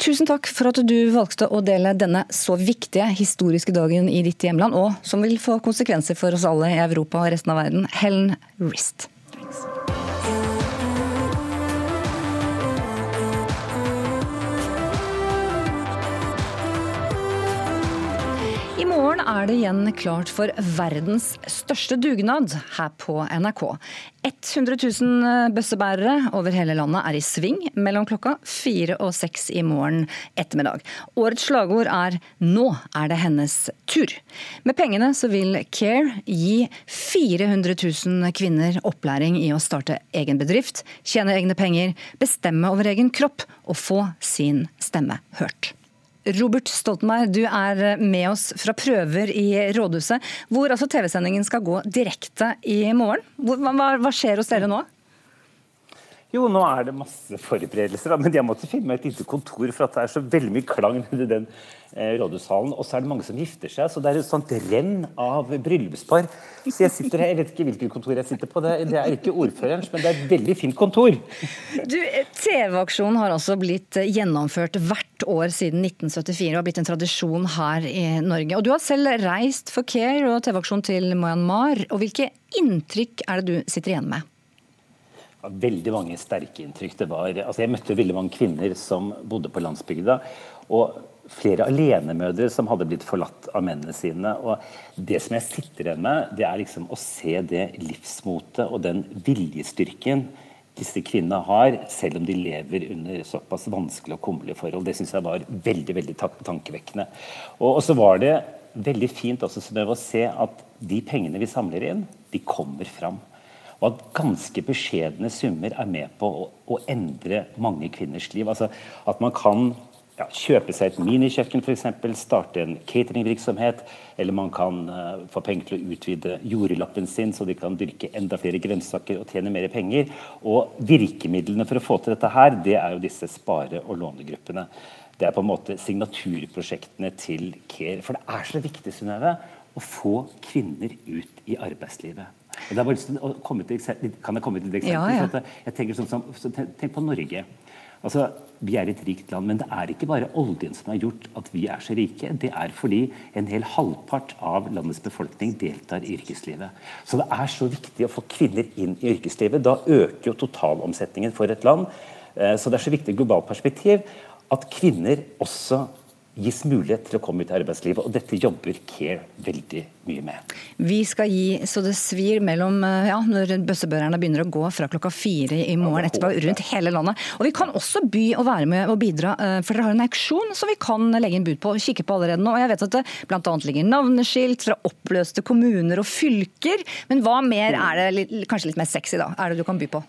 Tusen takk for at du valgte å dele denne så viktige historiske dagen i ditt hjemland, og som vil få konsekvenser for oss alle i Europa og resten av verden. Helen Rist. I morgen er det igjen klart for verdens største dugnad her på NRK. 100 000 bøssebærere over hele landet er i sving mellom klokka fire og seks i morgen ettermiddag. Årets slagord er 'Nå er det hennes tur'. Med pengene så vil Care gi 400 000 kvinner opplæring i å starte egen bedrift, tjene egne penger, bestemme over egen kropp og få sin stemme hørt. Robert Stoltenberg, du er med oss fra prøver i rådhuset, hvor altså TV-sendingen skal gå direkte i morgen. Hva, hva skjer hos dere nå? Jo, nå er det masse forberedelser, men jeg måtte finne meg et lite kontor for at det er så veldig mye klang nedi den eh, rådhushallen. Og så er det mange som gifter seg, så det er et sånt renn av bryllupspar. Så jeg sitter her, jeg vet ikke hvilket kontor jeg sitter på, det, det er ikke ordførerens, men det er et veldig fint kontor. Du, TV-aksjonen har altså blitt gjennomført hvert år siden 1974 og har blitt en tradisjon her i Norge. Og du har selv reist for Care og TV-aksjon til Myanmar. Og hvilke inntrykk er det du sitter igjen med? veldig mange sterke inntrykk. Det var, altså jeg møtte veldig mange kvinner som bodde på landsbygda. og flere alenemødre som hadde blitt forlatt av mennene sine. og Det som jeg sitter igjen med, det er liksom å se det livsmotet og den viljestyrken disse kvinnene har, selv om de lever under såpass vanskelige og kummerlige forhold. Det syns jeg var veldig veldig tankevekkende. Og, så var det veldig fint også å se at de pengene vi samler inn, de kommer fram. Og at ganske beskjedne summer er med på å, å endre mange kvinners liv. Altså At man kan ja, kjøpe seg et minikjøkken, f.eks., starte en cateringvirksomhet, eller man kan uh, få penger til å utvide jordlappen sin, så de kan dyrke enda flere grønnsaker og tjene mer penger. Og virkemidlene for å få til dette her, det er jo disse spare- og lånegruppene. Det er på en måte signaturprosjektene til CARE. For det er så viktig Synnøve, å få kvinner ut i arbeidslivet. Og det er bare å komme til, kan jeg komme til et eksempel? Ja, ja. Jeg tenker sånn som, tenk på Norge. Altså, Vi er et rikt land, men det er ikke bare oljen som har gjort at vi er så rike. Det er fordi en hel halvpart av landets befolkning deltar i yrkeslivet. Så det er så viktig å få kvinner inn i yrkeslivet. Da øker jo totalomsetningen for et land. Eh, Så det er så viktig globalt perspektiv at kvinner også gis mulighet til å komme ut i arbeidslivet. Og dette jobber Care veldig mye med. Vi skal gi så det svir mellom eh, ja, når bøssebørerne begynner å gå fra klokka fire i morgen etterpå rundt hele landet. Og vi kan også by og være med og bidra, eh, for dere har en auksjon som vi kan legge inn bud på og kikke på allerede nå. Og jeg vet at det bl.a. ligger navneskilt fra oppløste kommuner og fylker. Men hva mer er det kanskje litt mer sexy, da? Er det du kan by på?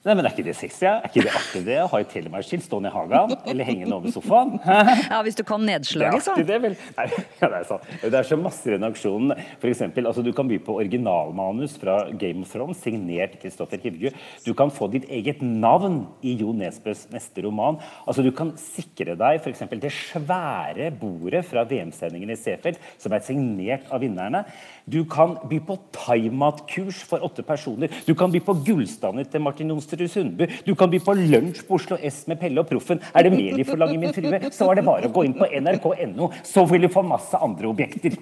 Nei, men Er ikke det sexy? Er ikke det artig det? Å ha et telemarkskilt stående i hagen eller hengende over sofaen? (laughs) Ja, Hvis du kan nedslaget, så. Det artig, det, vel? Nei, ja, det er sant. Det er så masse i den aksjonen. For eksempel, altså, du kan by på originalmanus fra Game of Thrones, signert Kristoffer Hivju. Du kan få ditt eget navn i Jo Nesbøs neste roman. Altså, Du kan sikre deg f.eks. det svære bordet fra VM-sendingen i Seefeld, som er signert av vinnerne. Du kan by på thaimatkurs for åtte personer. Du kan by på gullstander til Martin Jonsrud Sundby. Du kan by på lunsj på Oslo S med Pelle og Proffen. Er det mer de forlanger, min frue, så er det bare å gå inn på nrk.no, så vil du få masse andre objekter.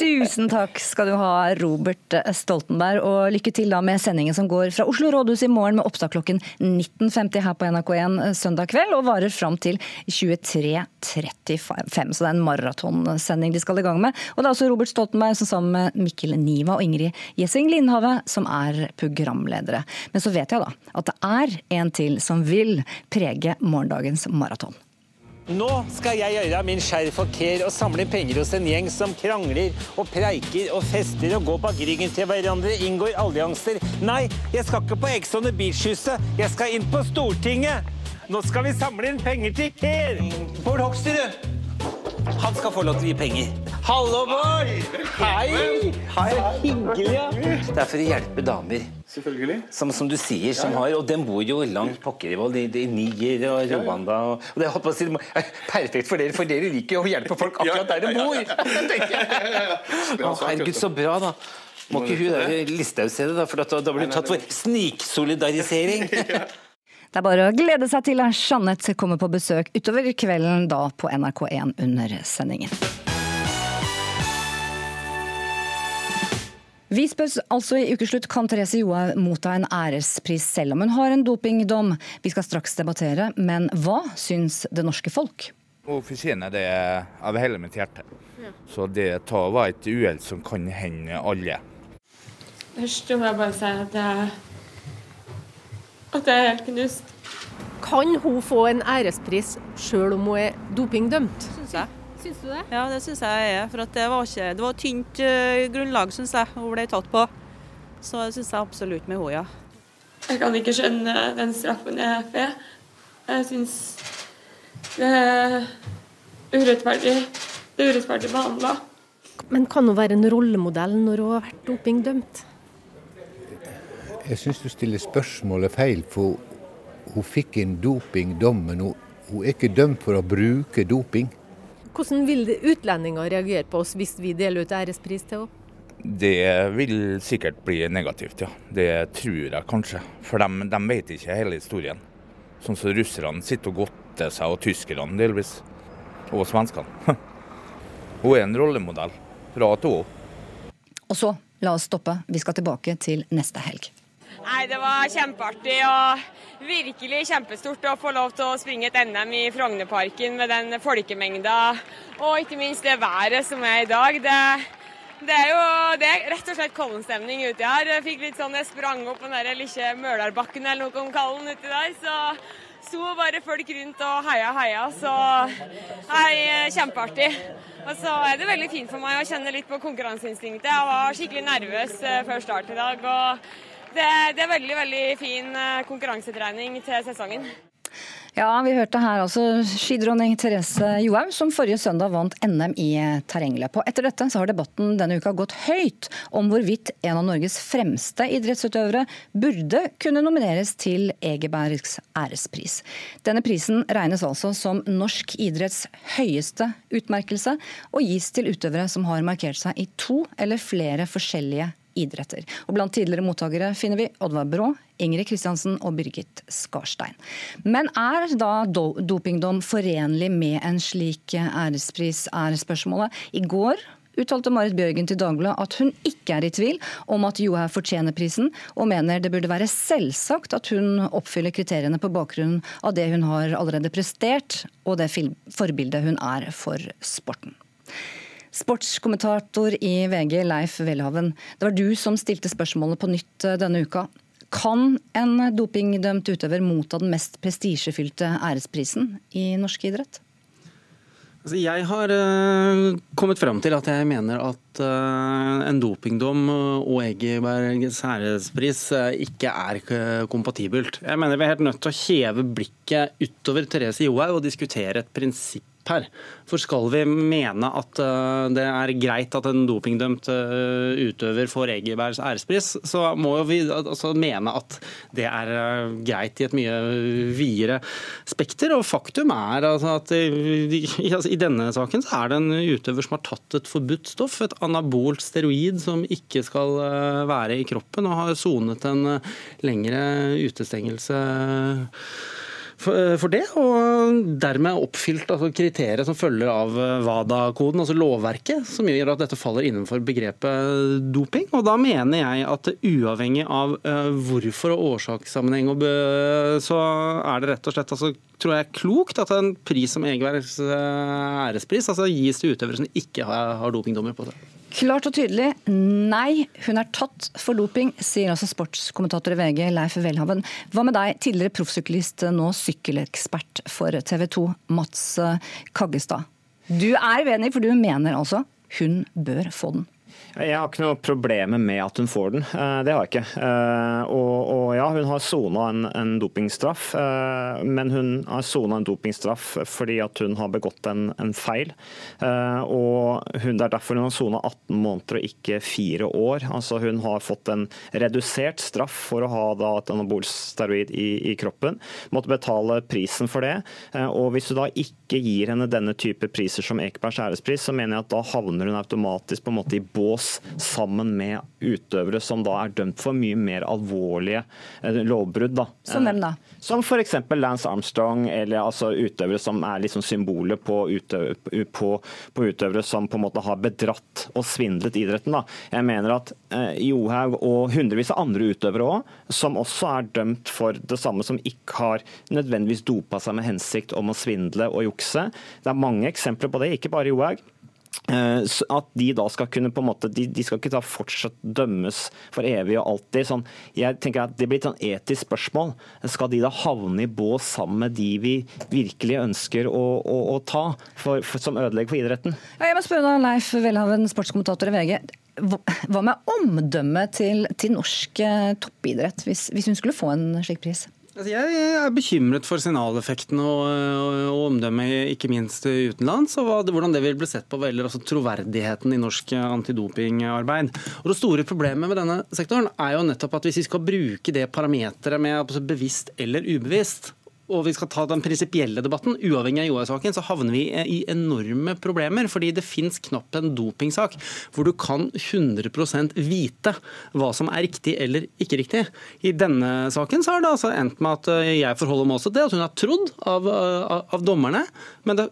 Tusen takk skal du ha, Robert Stoltenberg. Og lykke til da med sendingen som går fra Oslo rådhus i morgen med oppstart klokken 19.50 her på NRK1 søndag kveld, og varer fram til 23.35. Så det er en maratonsending de skal i gang med. Og det er også Robert Stoltenberg som sammen med Mikkel Niva og Ingrid Gjessing Lindhave som er programledere. Men så vet jeg da at det er en til som vil prege morgendagens maraton. Nå skal jeg gjøre min skjerv for Care og samle penger hos en gjeng som krangler og preiker og fester og går bak ryggen til hverandre, inngår allianser. Nei, jeg skal ikke på Ex on the Beach-huset. Jeg skal inn på Stortinget. Nå skal vi samle inn penger til Care. Bård Hoksrud. Han skal få lov til å gi penger. Hallo, Bård! Hei! Hei. Hyggelig. ja. Det er for å hjelpe damer. Selvfølgelig. Som, som du sier, som har, og den bor jo langt pokker i vold, i, i Niger og Rwanda. Og, og det er, holdt på å si, er perfekt for dere, for dere liker jo å hjelpe folk akkurat der de bor. (laughs) tenker jeg. Å, herregud, så bra, da. Må ikke hun der Listhaug se det, da, for da, da blir du tatt for sniksolidarisering. (laughs) Det er bare å glede seg til Jeanette kommer på besøk utover kvelden da på NRK1 under sendingen. Vi spør altså i ukeslutt kan Therese Johaug motta en ærespris selv om hun har en dopingdom. Vi skal straks debattere, men hva syns det norske folk? Hun fortjener det av hele mitt hjerte. Så det tar var et uhell som kan hende alle. Først må jeg bare si at jeg, at jeg er helt knust. Kan hun få en ærespris sjøl om hun er dopingdømt? Syns jeg. Syns du det? Ja, det syns jeg er. For at det var ikke Det var tynt eh, grunnlag, syns jeg, hun ble tatt på. Så det syns jeg absolutt med henne, ja. Jeg kan ikke skjønne den straffen jeg får. Jeg syns det er urettferdig. Det er urettferdig behandla. Men kan hun være en rollemodell når hun har vært dopingdømt? Jeg syns du stiller spørsmålet feil, for hun fikk en dopingdom, men hun, hun er ikke dømt for å bruke doping. Hvordan vil utlendinger reagere på oss hvis vi deler ut ærespris til henne? Det vil sikkert bli negativt, ja. Det tror jeg kanskje. For de, de vet ikke hele historien. Sånn som russerne sitter og godter seg, og tyskerne delvis. Og svenskene. (laughs) Hun er en rollemodell fra A til Å. Og så, la oss stoppe. Vi skal tilbake til neste helg. Nei, Det var kjempeartig og virkelig kjempestort å få lov til å springe et NM i Frognerparken med den folkemengda og ikke minst det været som er i dag. Det, det er jo det er rett og slett Kollen-stemning uti her. Jeg fikk litt sånn, jeg sprang opp den der lille Mølarbakken eller noe om kaller den uti der. så sto bare folk rundt og heia, heia. Så hei, kjempeartig. Og så er det veldig fint for meg å kjenne litt på konkurranseinstinktet. Jeg var skikkelig nervøs eh, før start i dag. og det, det er veldig veldig fin eh, konkurransetrening til sesongen. Ja, vi hørte her altså skidronning Therese Johaug, som forrige søndag vant NM i terrengløp. Og etter dette så har debatten denne uka gått høyt om hvorvidt en av Norges fremste idrettsutøvere burde kunne nomineres til Egebergs ærespris. Denne prisen regnes altså som norsk idretts høyeste utmerkelse, og gis til utøvere som har markert seg i to eller flere forskjellige idretter. Og Blant tidligere mottakere finner vi Oddvar Brå, Ingrid Kristiansen og Birgit Skarstein. Men er da dopingdom forenlig med en slik ærespris, er spørsmålet. I går uttalte Marit Bjørgen til Dagbladet at hun ikke er i tvil om at Johaug fortjener prisen, og mener det burde være selvsagt at hun oppfyller kriteriene på bakgrunn av det hun har allerede prestert, og det forbildet hun er for sporten. Sportskommentator i VG, Leif Welhaven. Det var du som stilte spørsmålet på nytt eh, denne uka. Kan en dopingdømt utøver motta den mest prestisjefylte æresprisen i norsk idrett? Altså, jeg har uh, kommet frem til at jeg mener at uh, en dopingdom og Egebergs ærespris uh, ikke er kompatibelt. Jeg mener Vi er helt nødt til å heve blikket utover Therese Johaug og diskutere et prinsipp her. For skal vi mene at eh, det er greit at en dopingdømt eh, utøver får Egebergs ærespris, så må vi altså mene at det er eh, greit i et mye videre spekter. Og faktum er altså at i denne saken så er det en utøver som har tatt et forbudt stoff, et anabolt steroid som ikke skal være i kroppen, og har sonet en lengre utestengelse Eh, for det, og dermed oppfylt altså, kriteriet som følger av eh, WADA-koden, altså lovverket, som gjør at dette faller innenfor begrepet doping. Og da mener jeg at uavhengig av uh, hvorfor og årsakssammenheng, så er det rett og slett altså, tror jeg klokt at en pris som Egebergs ærespris altså, gis til utøvere som ikke har, har dopingdommer på seg. Klart og tydelig nei, hun er tatt for doping, sier altså sportskommentator i VG Leif Welhaven. Hva med deg, tidligere proffsyklist, nå sykkelekspert for TV 2, Mats Kaggestad. Du er uenig, for du mener altså hun bør få den? Jeg har ikke noe problemer med at hun får den. Eh, det har jeg ikke. Eh, og, og ja, hun har sona en, en, dopingstraff, eh, men hun har sona en dopingstraff fordi at hun har begått en, en feil. Og hun, Det er derfor hun har sona 18 måneder og ikke fire år. Altså Hun har fått en redusert straff for å ha da, et anabolsteroid i, i kroppen. Måtte betale prisen for det. Og hvis du da ikke gir henne denne type priser som Ekebergs ærespris, så mener jeg at da havner hun automatisk på en måte i bås oss sammen med utøvere som da er dømt for mye mer alvorlige eh, lovbrudd. Da. Som hvem da? Eh, som f.eks. Lance Armstrong, eller altså utøvere som er liksom symbolet på, utøvere, på, på, utøvere som på en måte har bedratt og svindlet idretten. Da. Jeg mener at eh, Johaug og hundrevis av andre utøvere òg, som også er dømt for det samme, som ikke har nødvendigvis dopa seg med hensikt om å svindle og jukse. Det er mange eksempler på det, ikke bare Johaug. Eh, at de da skal kunne på en måte, de, de, skal ikke da fortsatt dømmes for evig og alltid. Sånn, jeg tenker at Det blir et sånn etisk spørsmål. Skal de da havne i bås sammen med de vi virkelig ønsker å, å, å ta, for, for, som ødelegger for idretten? Ja, jeg må spørre da, Leif Welhaven, sportskommentator i VG. Hva med omdømmet til, til norsk eh, toppidrett, hvis, hvis hun skulle få en slik pris? Altså, jeg er bekymret for signaleffekten og, og, omdømmet, ikke minst utenlands, og hvordan det vil bli sett på hva gjelder altså, troverdigheten i norsk antidopingarbeid. Og Det store problemet med denne sektoren er jo nettopp at hvis vi skal bruke det parameteret med bevisst eller ubevisst, og vi skal ta den prinsipielle debatten, uavhengig av Johaug-saken, så havner vi i enorme problemer. Fordi det fins knapt en dopingsak hvor du kan 100% vite hva som er riktig eller ikke riktig. I denne saken så har det altså endt med at eh, jeg forholder meg også til at hun har trodd av, av, av dommerne. men det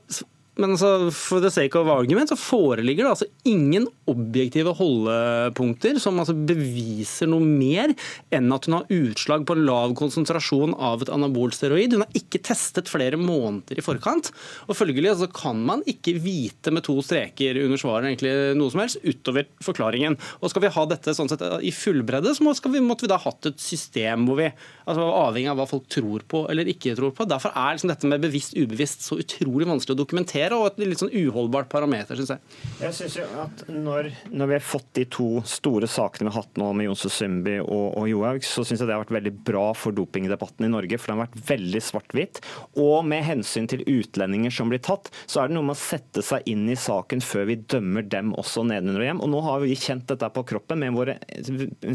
men altså, for the sake of argument så foreligger det altså ingen objektive holdepunkter som altså beviser noe mer enn at hun har utslag på lav konsentrasjon av et anabolsteroid. Hun har ikke testet flere måneder i forkant. og Følgelig altså, kan man ikke vite med to streker under svaret egentlig noe som helst utover forklaringen. Og Skal vi ha dette sånn sett i fullbredde, så må, vi, måtte vi da hatt et system hvor vi altså avhengig av hva folk tror på eller ikke tror på. Derfor er liksom dette med bevisst-ubevisst så utrolig vanskelig å dokumentere diskutere, og et litt sånn uholdbart parameter, syns jeg. Jeg synes jo at når, når, vi har fått de to store sakene vi har hatt nå med Jonse Sundby og, og Johaug, så syns jeg det har vært veldig bra for dopingdebatten i Norge. For den har vært veldig svart-hvitt. Og med hensyn til utlendinger som blir tatt, så er det noe med å sette seg inn i saken før vi dømmer dem også nedenunder og hjem. Og nå har vi kjent dette på kroppen med våre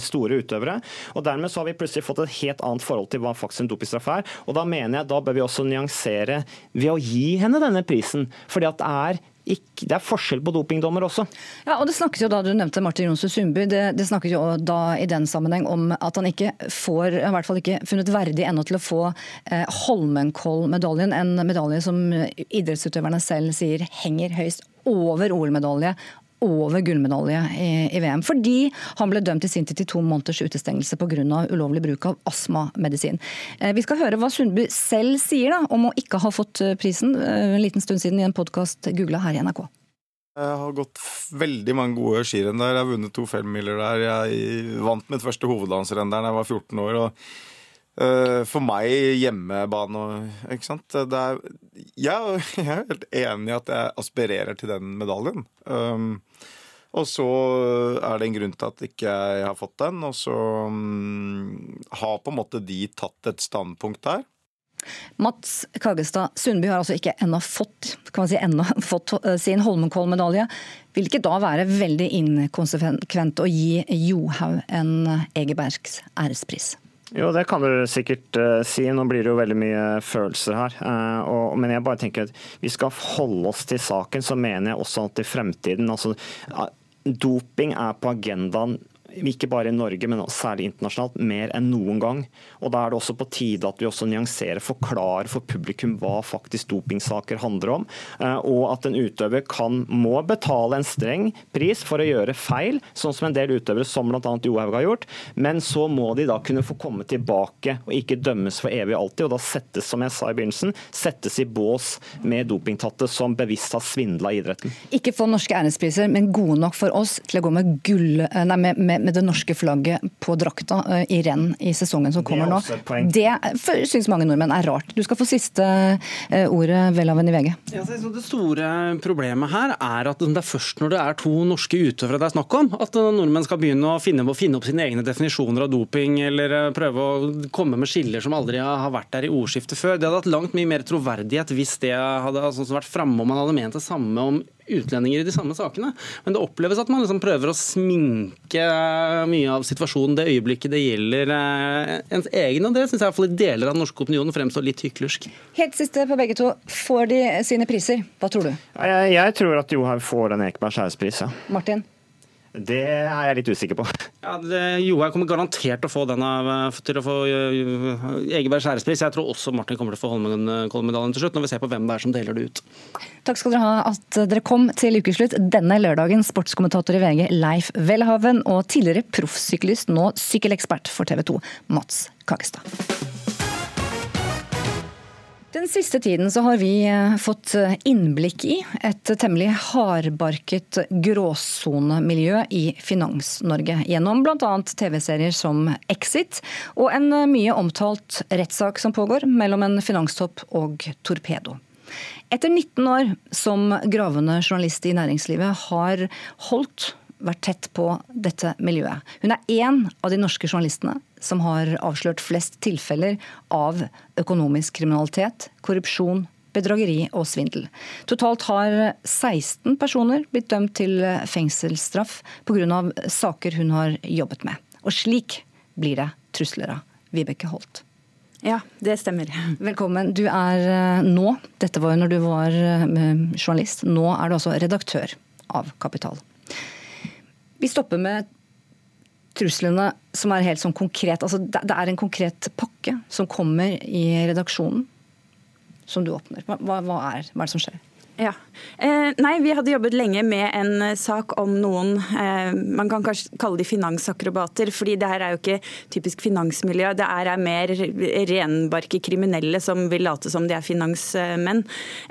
store utøvere. Og dermed så har vi plutselig fått et helt annet forhold til hva faktisk en dopingstraff er. Og da mener jeg da bør vi også nyansere ved å gi henne denne prisen. Fordi at det er ikke, det er forskjell på dopingdommer også. Ja, og det snakkes jo da, Du nevnte Martin Jonsrud Sundby. Det, det snakkes jo da i den sammenheng om at han ikke får, i hvert fall ikke funnet verdig ennå til å få eh, Holmenkollmedaljen. En medalje som idrettsutøverne selv sier henger høyst over OL-medalje over gullmedalje i, i, VM. Fordi han ble dømt i sin tid til to måneders utestengelse pga. ulovlig bruk av astmamedisin. Eh, vi skal høre hva Sundby selv sier da, om å ikke ha fått eh, prisen eh, en liten stund siden i en podkast googla her i NRK. Jeg har gått veldig mange gode skirenn der. Jeg har vunnet to femmiler der. Jeg vant mitt første hovedlandsrenn der da jeg var 14 år. og for meg hjemmebane Ikke sant. Er, jeg, (laughs) jeg, er helt enig i at jeg aspirerer til den medaljen. Um, og så er det en grunn til at ikke jeg har fått den. Og så um, har på en måte de tatt et standpunkt der. Mats Kagestad Sundby har altså ikke ennå fått, si, ennå (laughs) fått eh, sin Holmenkollmedalje. Vil ikke da være veldig inkonsekvent å gi Johaug en Egebergs ærespris? Jo, det kan du sikkert uh, si. Nå blir det jo veldig mye følelser her. Uh, og, men jeg bare tenker at vi skal holde oss til saken. Så mener jeg også at i fremtiden altså, uh, Doping er på agendaen ikke bare i Norge, men særlig internasjonalt, mer enn noen gang. Og Da er det også på tide at vi også nyanserer, forklarer for publikum hva faktisk dopingsaker handler om. Eh, og at en utøver kan, må betale en streng pris for å gjøre feil, sånn som en del utøvere, som bl.a. Johaug har gjort. Men så må de da kunne få komme tilbake og ikke dømmes for evig og alltid. Og da settes, som jeg sa i begynnelsen, settes i bås med dopingtatte som bevisst har svindla idretten. Ikke få norske ærespriser, men gode nok for oss til å gå med gull, eh, nei, med, med med det norske flagget på drakta eh, i renn i sesongen som kommer nå. Det syns mange nordmenn er rart. Du skal få siste eh, ordet, Welhaven i VG. Ja, det store problemet her er at det er først når det er to norske utøvere det er snakk om, at nordmenn skal begynne å finne, å finne opp sine egne definisjoner av doping, eller eh, prøve å komme med skiller som aldri har vært der i ordskiftet før. Det hadde hatt langt mye mer troverdighet hvis det hadde altså, vært framme om man hadde ment det samme om utlendinger i de samme sakene. Men det oppleves at man liksom prøver å sminke mye av situasjonen det øyeblikket det gjelder eh, ens egen. Og det syns jeg i hvert fall i deler av den norske opinionen fremstår litt hyklersk. Helt siste på begge to. Får de sine priser? Hva tror du? Jeg, jeg tror at Johaug får en Ekebergs ærespris. Ja. Martin? Det er jeg litt usikker på. Ja, Johaug kommer garantert til å få, denne, til å få uh, Egebergs ærespris. Jeg tror også Martin kommer til å få Holmenkollen-medaljen til slutt, når vi ser på hvem det er som deler det ut. Takk skal dere ha at dere kom til ukeslutt denne lørdagen. Sportskommentator i VG Leif Welhaven og tidligere proffsyklist, nå sykkelekspert for TV 2, Mats Kakestad. Den siste tiden så har vi eh, fått eh, innblikk i et temmelig hardbarket gråsonemiljø i Finans-Norge. Gjennom bl.a. TV-serier som Exit og en eh, mye omtalt rettssak som pågår mellom en finanstopp og Torpedo. Etter 19 år som gravende journalist i næringslivet har holdt vært tett på dette miljøet. Hun er én av de norske journalistene som har avslørt flest tilfeller av økonomisk kriminalitet, korrupsjon, bedrageri og svindel. Totalt har 16 personer blitt dømt til fengselsstraff pga. saker hun har jobbet med. Og slik blir det trusler av Vibeke Holt. Ja, det stemmer. Velkommen. Du er eh, nå, dette var jo når du var eh, journalist, nå er du altså redaktør av Kapital. Vi stopper med truslene som er helt sånn konkret. Altså, det er en konkret pakke som kommer i redaksjonen, som du åpner. Hva, hva, er, hva er det som skjer? Ja. Eh, nei, vi hadde jobbet lenge med en eh, sak om noen eh, Man kan kanskje kalle de finansakrobater, fordi det her er jo ikke typisk finansmiljø. Det er, er mer renbarke kriminelle som vil late som de er finansmenn.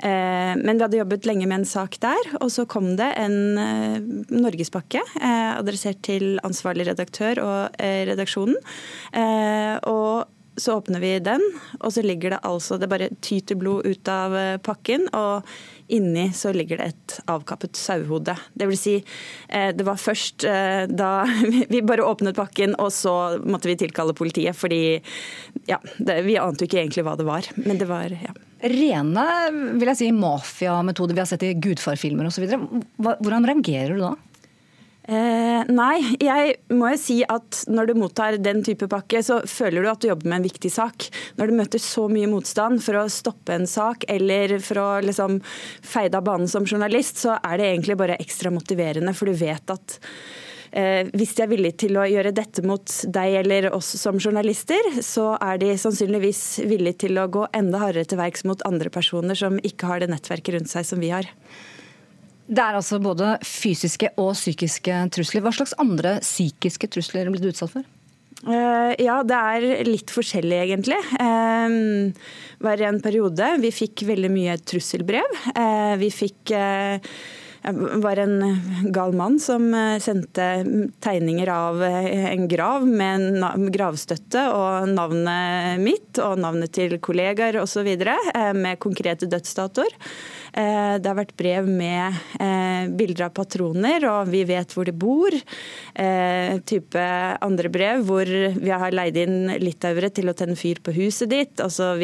Eh, men vi hadde jobbet lenge med en sak der, og så kom det en eh, norgespakke eh, adressert til ansvarlig redaktør og redaksjonen. og så åpner vi den, og så ligger det altså Det bare tyter blod ut av pakken. og Inni så ligger det et avkappet sauehode. Det vil si, eh, det var først eh, da (laughs) vi bare åpnet pakken, og så måtte vi tilkalle politiet. Fordi ja, det, vi ante jo ikke egentlig hva det var. Men det var ja. Rene vil jeg si, mafiametoder vi har sett i gudfarfilmer osv. Hvordan reagerer du da? Eh, nei, jeg må jo si at når du mottar den type pakke, så føler du at du jobber med en viktig sak. Når du møter så mye motstand for å stoppe en sak eller for å liksom feide av banen som journalist, så er det egentlig bare ekstra motiverende, for du vet at eh, hvis de er villige til å gjøre dette mot deg eller oss som journalister, så er de sannsynligvis villige til å gå enda hardere til verks mot andre personer som ikke har det nettverket rundt seg som vi har. Det er altså både fysiske og psykiske trusler. Hva slags andre psykiske trusler blir du utsatt for? Uh, ja, det er litt forskjellig, egentlig. Uh, var en periode. Vi fikk veldig mye trusselbrev. Uh, vi fikk var en gal mann som sendte tegninger av en grav med gravstøtte og navnet mitt og navnet til kollegaer osv. med konkrete dødsdatoer. Eh, det har vært brev med eh, bilder av patroner, og vi vet hvor de bor. Eh, type andre brev hvor vi har leid inn litauere til å tenne fyr på huset ditt, osv.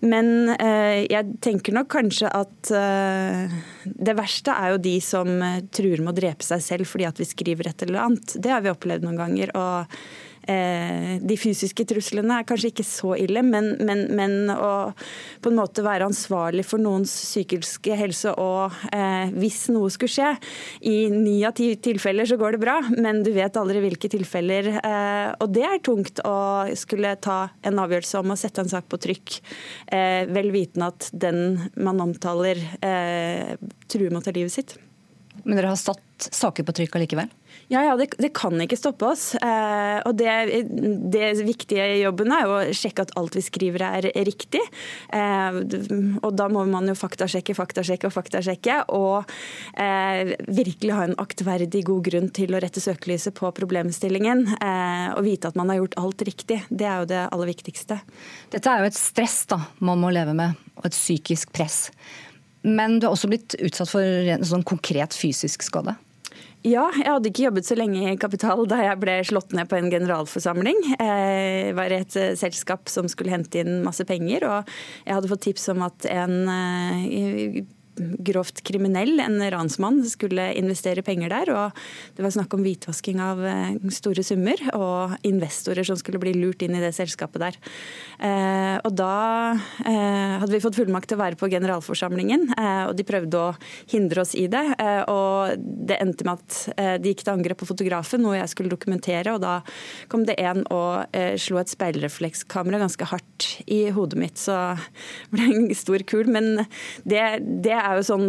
Men jeg tenker nok kanskje at det verste er jo de som truer med å drepe seg selv fordi at vi skriver et eller annet. Det har vi opplevd noen ganger. og Eh, de fysiske truslene er kanskje ikke så ille, men, men, men, å på en måte være ansvarlig for noens psykiske helse og eh, hvis noe skulle skje I ni av ti tilfeller så går det bra, men du vet aldri hvilke tilfeller. Eh, og det er tungt å skulle ta en avgjørelse om å sette en sak på trykk, eh, vel vitende at den man omtaler, eh, truer med å ta livet sitt. Men dere har satt saker på trykk allikevel? Ja, ja det, det, kan ikke stoppe oss. Eh, og det, det, viktige jobben er jo å sjekke at alt vi skriver er riktig. Eh, og da må man jo faktasjekke, faktasjekke og faktasjekke. Og eh, virkelig ha en aktverdig god grunn til å rette søkelyset på problemstillingen. Eh, og vite at man har gjort alt riktig. Det er jo det aller viktigste. Dette er jo et stress da, man må leve med, og et psykisk press. Men du har også blitt utsatt for en sånn konkret fysisk skade? Ja, jeg hadde ikke jobbet så lenge i Kapital da jeg ble slått ned på en generalforsamling. Jeg var i et eh, selskap som skulle hente inn masse penger, og jeg hadde fått tips om at en eh, grovt kriminell, en ransmann, skulle investere penger der. og Det var snakk om hvitvasking av eh, store summer og investorer som skulle bli lurt inn i det selskapet der. Eh, og Da eh, hadde vi fått fullmakt til å være på generalforsamlingen, og de prøvde å hindre oss i det. og Det endte med at de gikk til angrep på fotografen, noe jeg skulle dokumentere. og Da kom det en og slo et speilreflekskamera ganske hardt i hodet mitt, så det ble en stor kul. Men det, det er jo sånn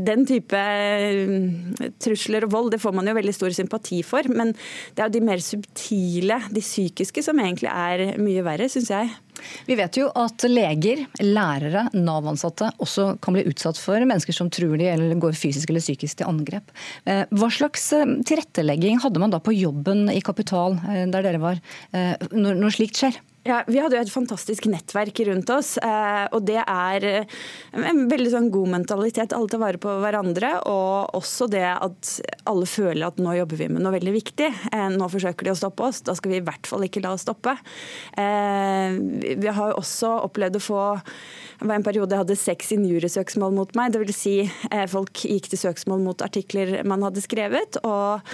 Den type mm, trusler og vold, det får man jo veldig stor sympati for. Men det er jo de mer subtile, de psykiske, som egentlig er mye verre, syns jeg. Vi vet jo at leger, lærere, Nav-ansatte også kan bli utsatt for mennesker som truer de eller går fysisk eller psykisk til angrep. Eh, hva slags eh, tilrettelegging hadde man da på jobben i Kapital, eh, der dere var, når slikt skjer? Ja, Vi hadde jo et fantastisk nettverk rundt oss. Eh, og det er eh, en veldig sånn god mentalitet. Alle tar vare på hverandre. Og også det at alle føler at nå jobber vi med noe veldig viktig. Eh, nå forsøker de å stoppe oss. Da skal vi i hvert fall ikke la oss stoppe. Vi har jo også opplevd å få det var en periode jeg hadde seks injuriesøksmål mot meg. Vil si folk gikk til søksmål mot artikler man hadde skrevet. og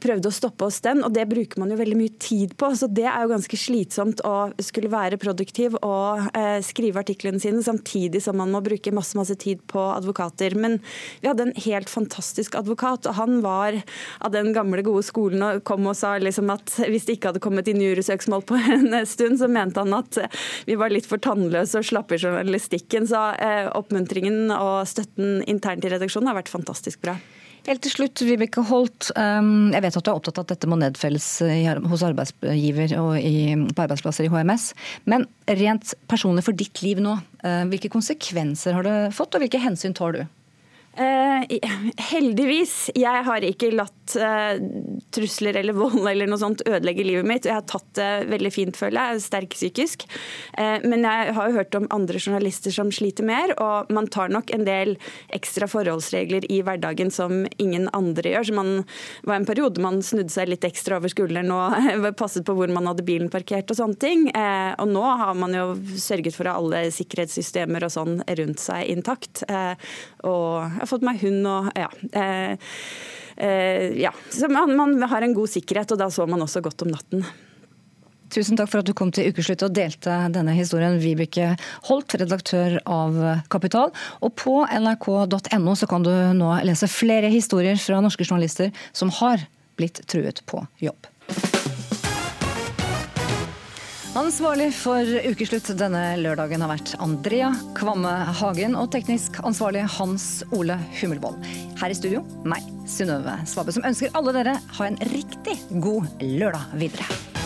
prøvde å stoppe oss den, og det bruker man jo veldig mye tid på. Så det er jo ganske slitsomt å skulle være produktiv og eh, skrive artiklene sine samtidig som man må bruke masse, masse tid på advokater. Men vi hadde en helt fantastisk advokat, og han var av den gamle, gode skolen og kom og sa liksom at hvis det ikke hadde kommet inn jurysøksmål på (laughs) en stund, så mente han at vi var litt for tannløse og slappe i journalistikken. Så eh, oppmuntringen og støtten internt i redaksjonen har vært fantastisk bra. Helt til slutt, Vibeke Holt. Um, jeg vet at du er opptatt av at dette må nedfelles hos arbeidsgiver og på arbeidsplasser i HMS. Men rent personlig for ditt liv nå, uh, hvilke konsekvenser har det fått, og hvilke hensyn tar du? Uh, (laughs) heldigvis. Jeg har ikke latt eh, trusler eller vold eller noe sånt ødelegge livet mitt. Jeg har tatt det veldig fint, føler jeg. Er sterk psykisk. Eh, men jeg har jo hørt om andre journalister som sliter mer, og man tar nok en del ekstra forholdsregler i hverdagen som ingen andre gjør. Så man var en periode man snudde seg litt ekstra over skulderen og (laughs) passet på hvor man hadde bilen parkert og sånne ting. Eh, og nå har man jo sørget for å ha alle sikkerhetssystemer og sånn rundt seg intakt. Eh, og har fått meg hund og ja. ja. Så man, man har en god sikkerhet, og da så man også godt om natten. Tusen takk for at du kom til Ukeslutt og delte denne historien, Vibeke Holt, redaktør av Kapital. Og på nrk.no så kan du nå lese flere historier fra norske journalister som har blitt truet på jobb. Ansvarlig for ukeslutt denne lørdagen har vært Andrea Kvamme Hagen og teknisk ansvarlig Hans Ole Hummelvold. Her i studio, meg, Synnøve Svabe, som ønsker alle dere ha en riktig god lørdag videre.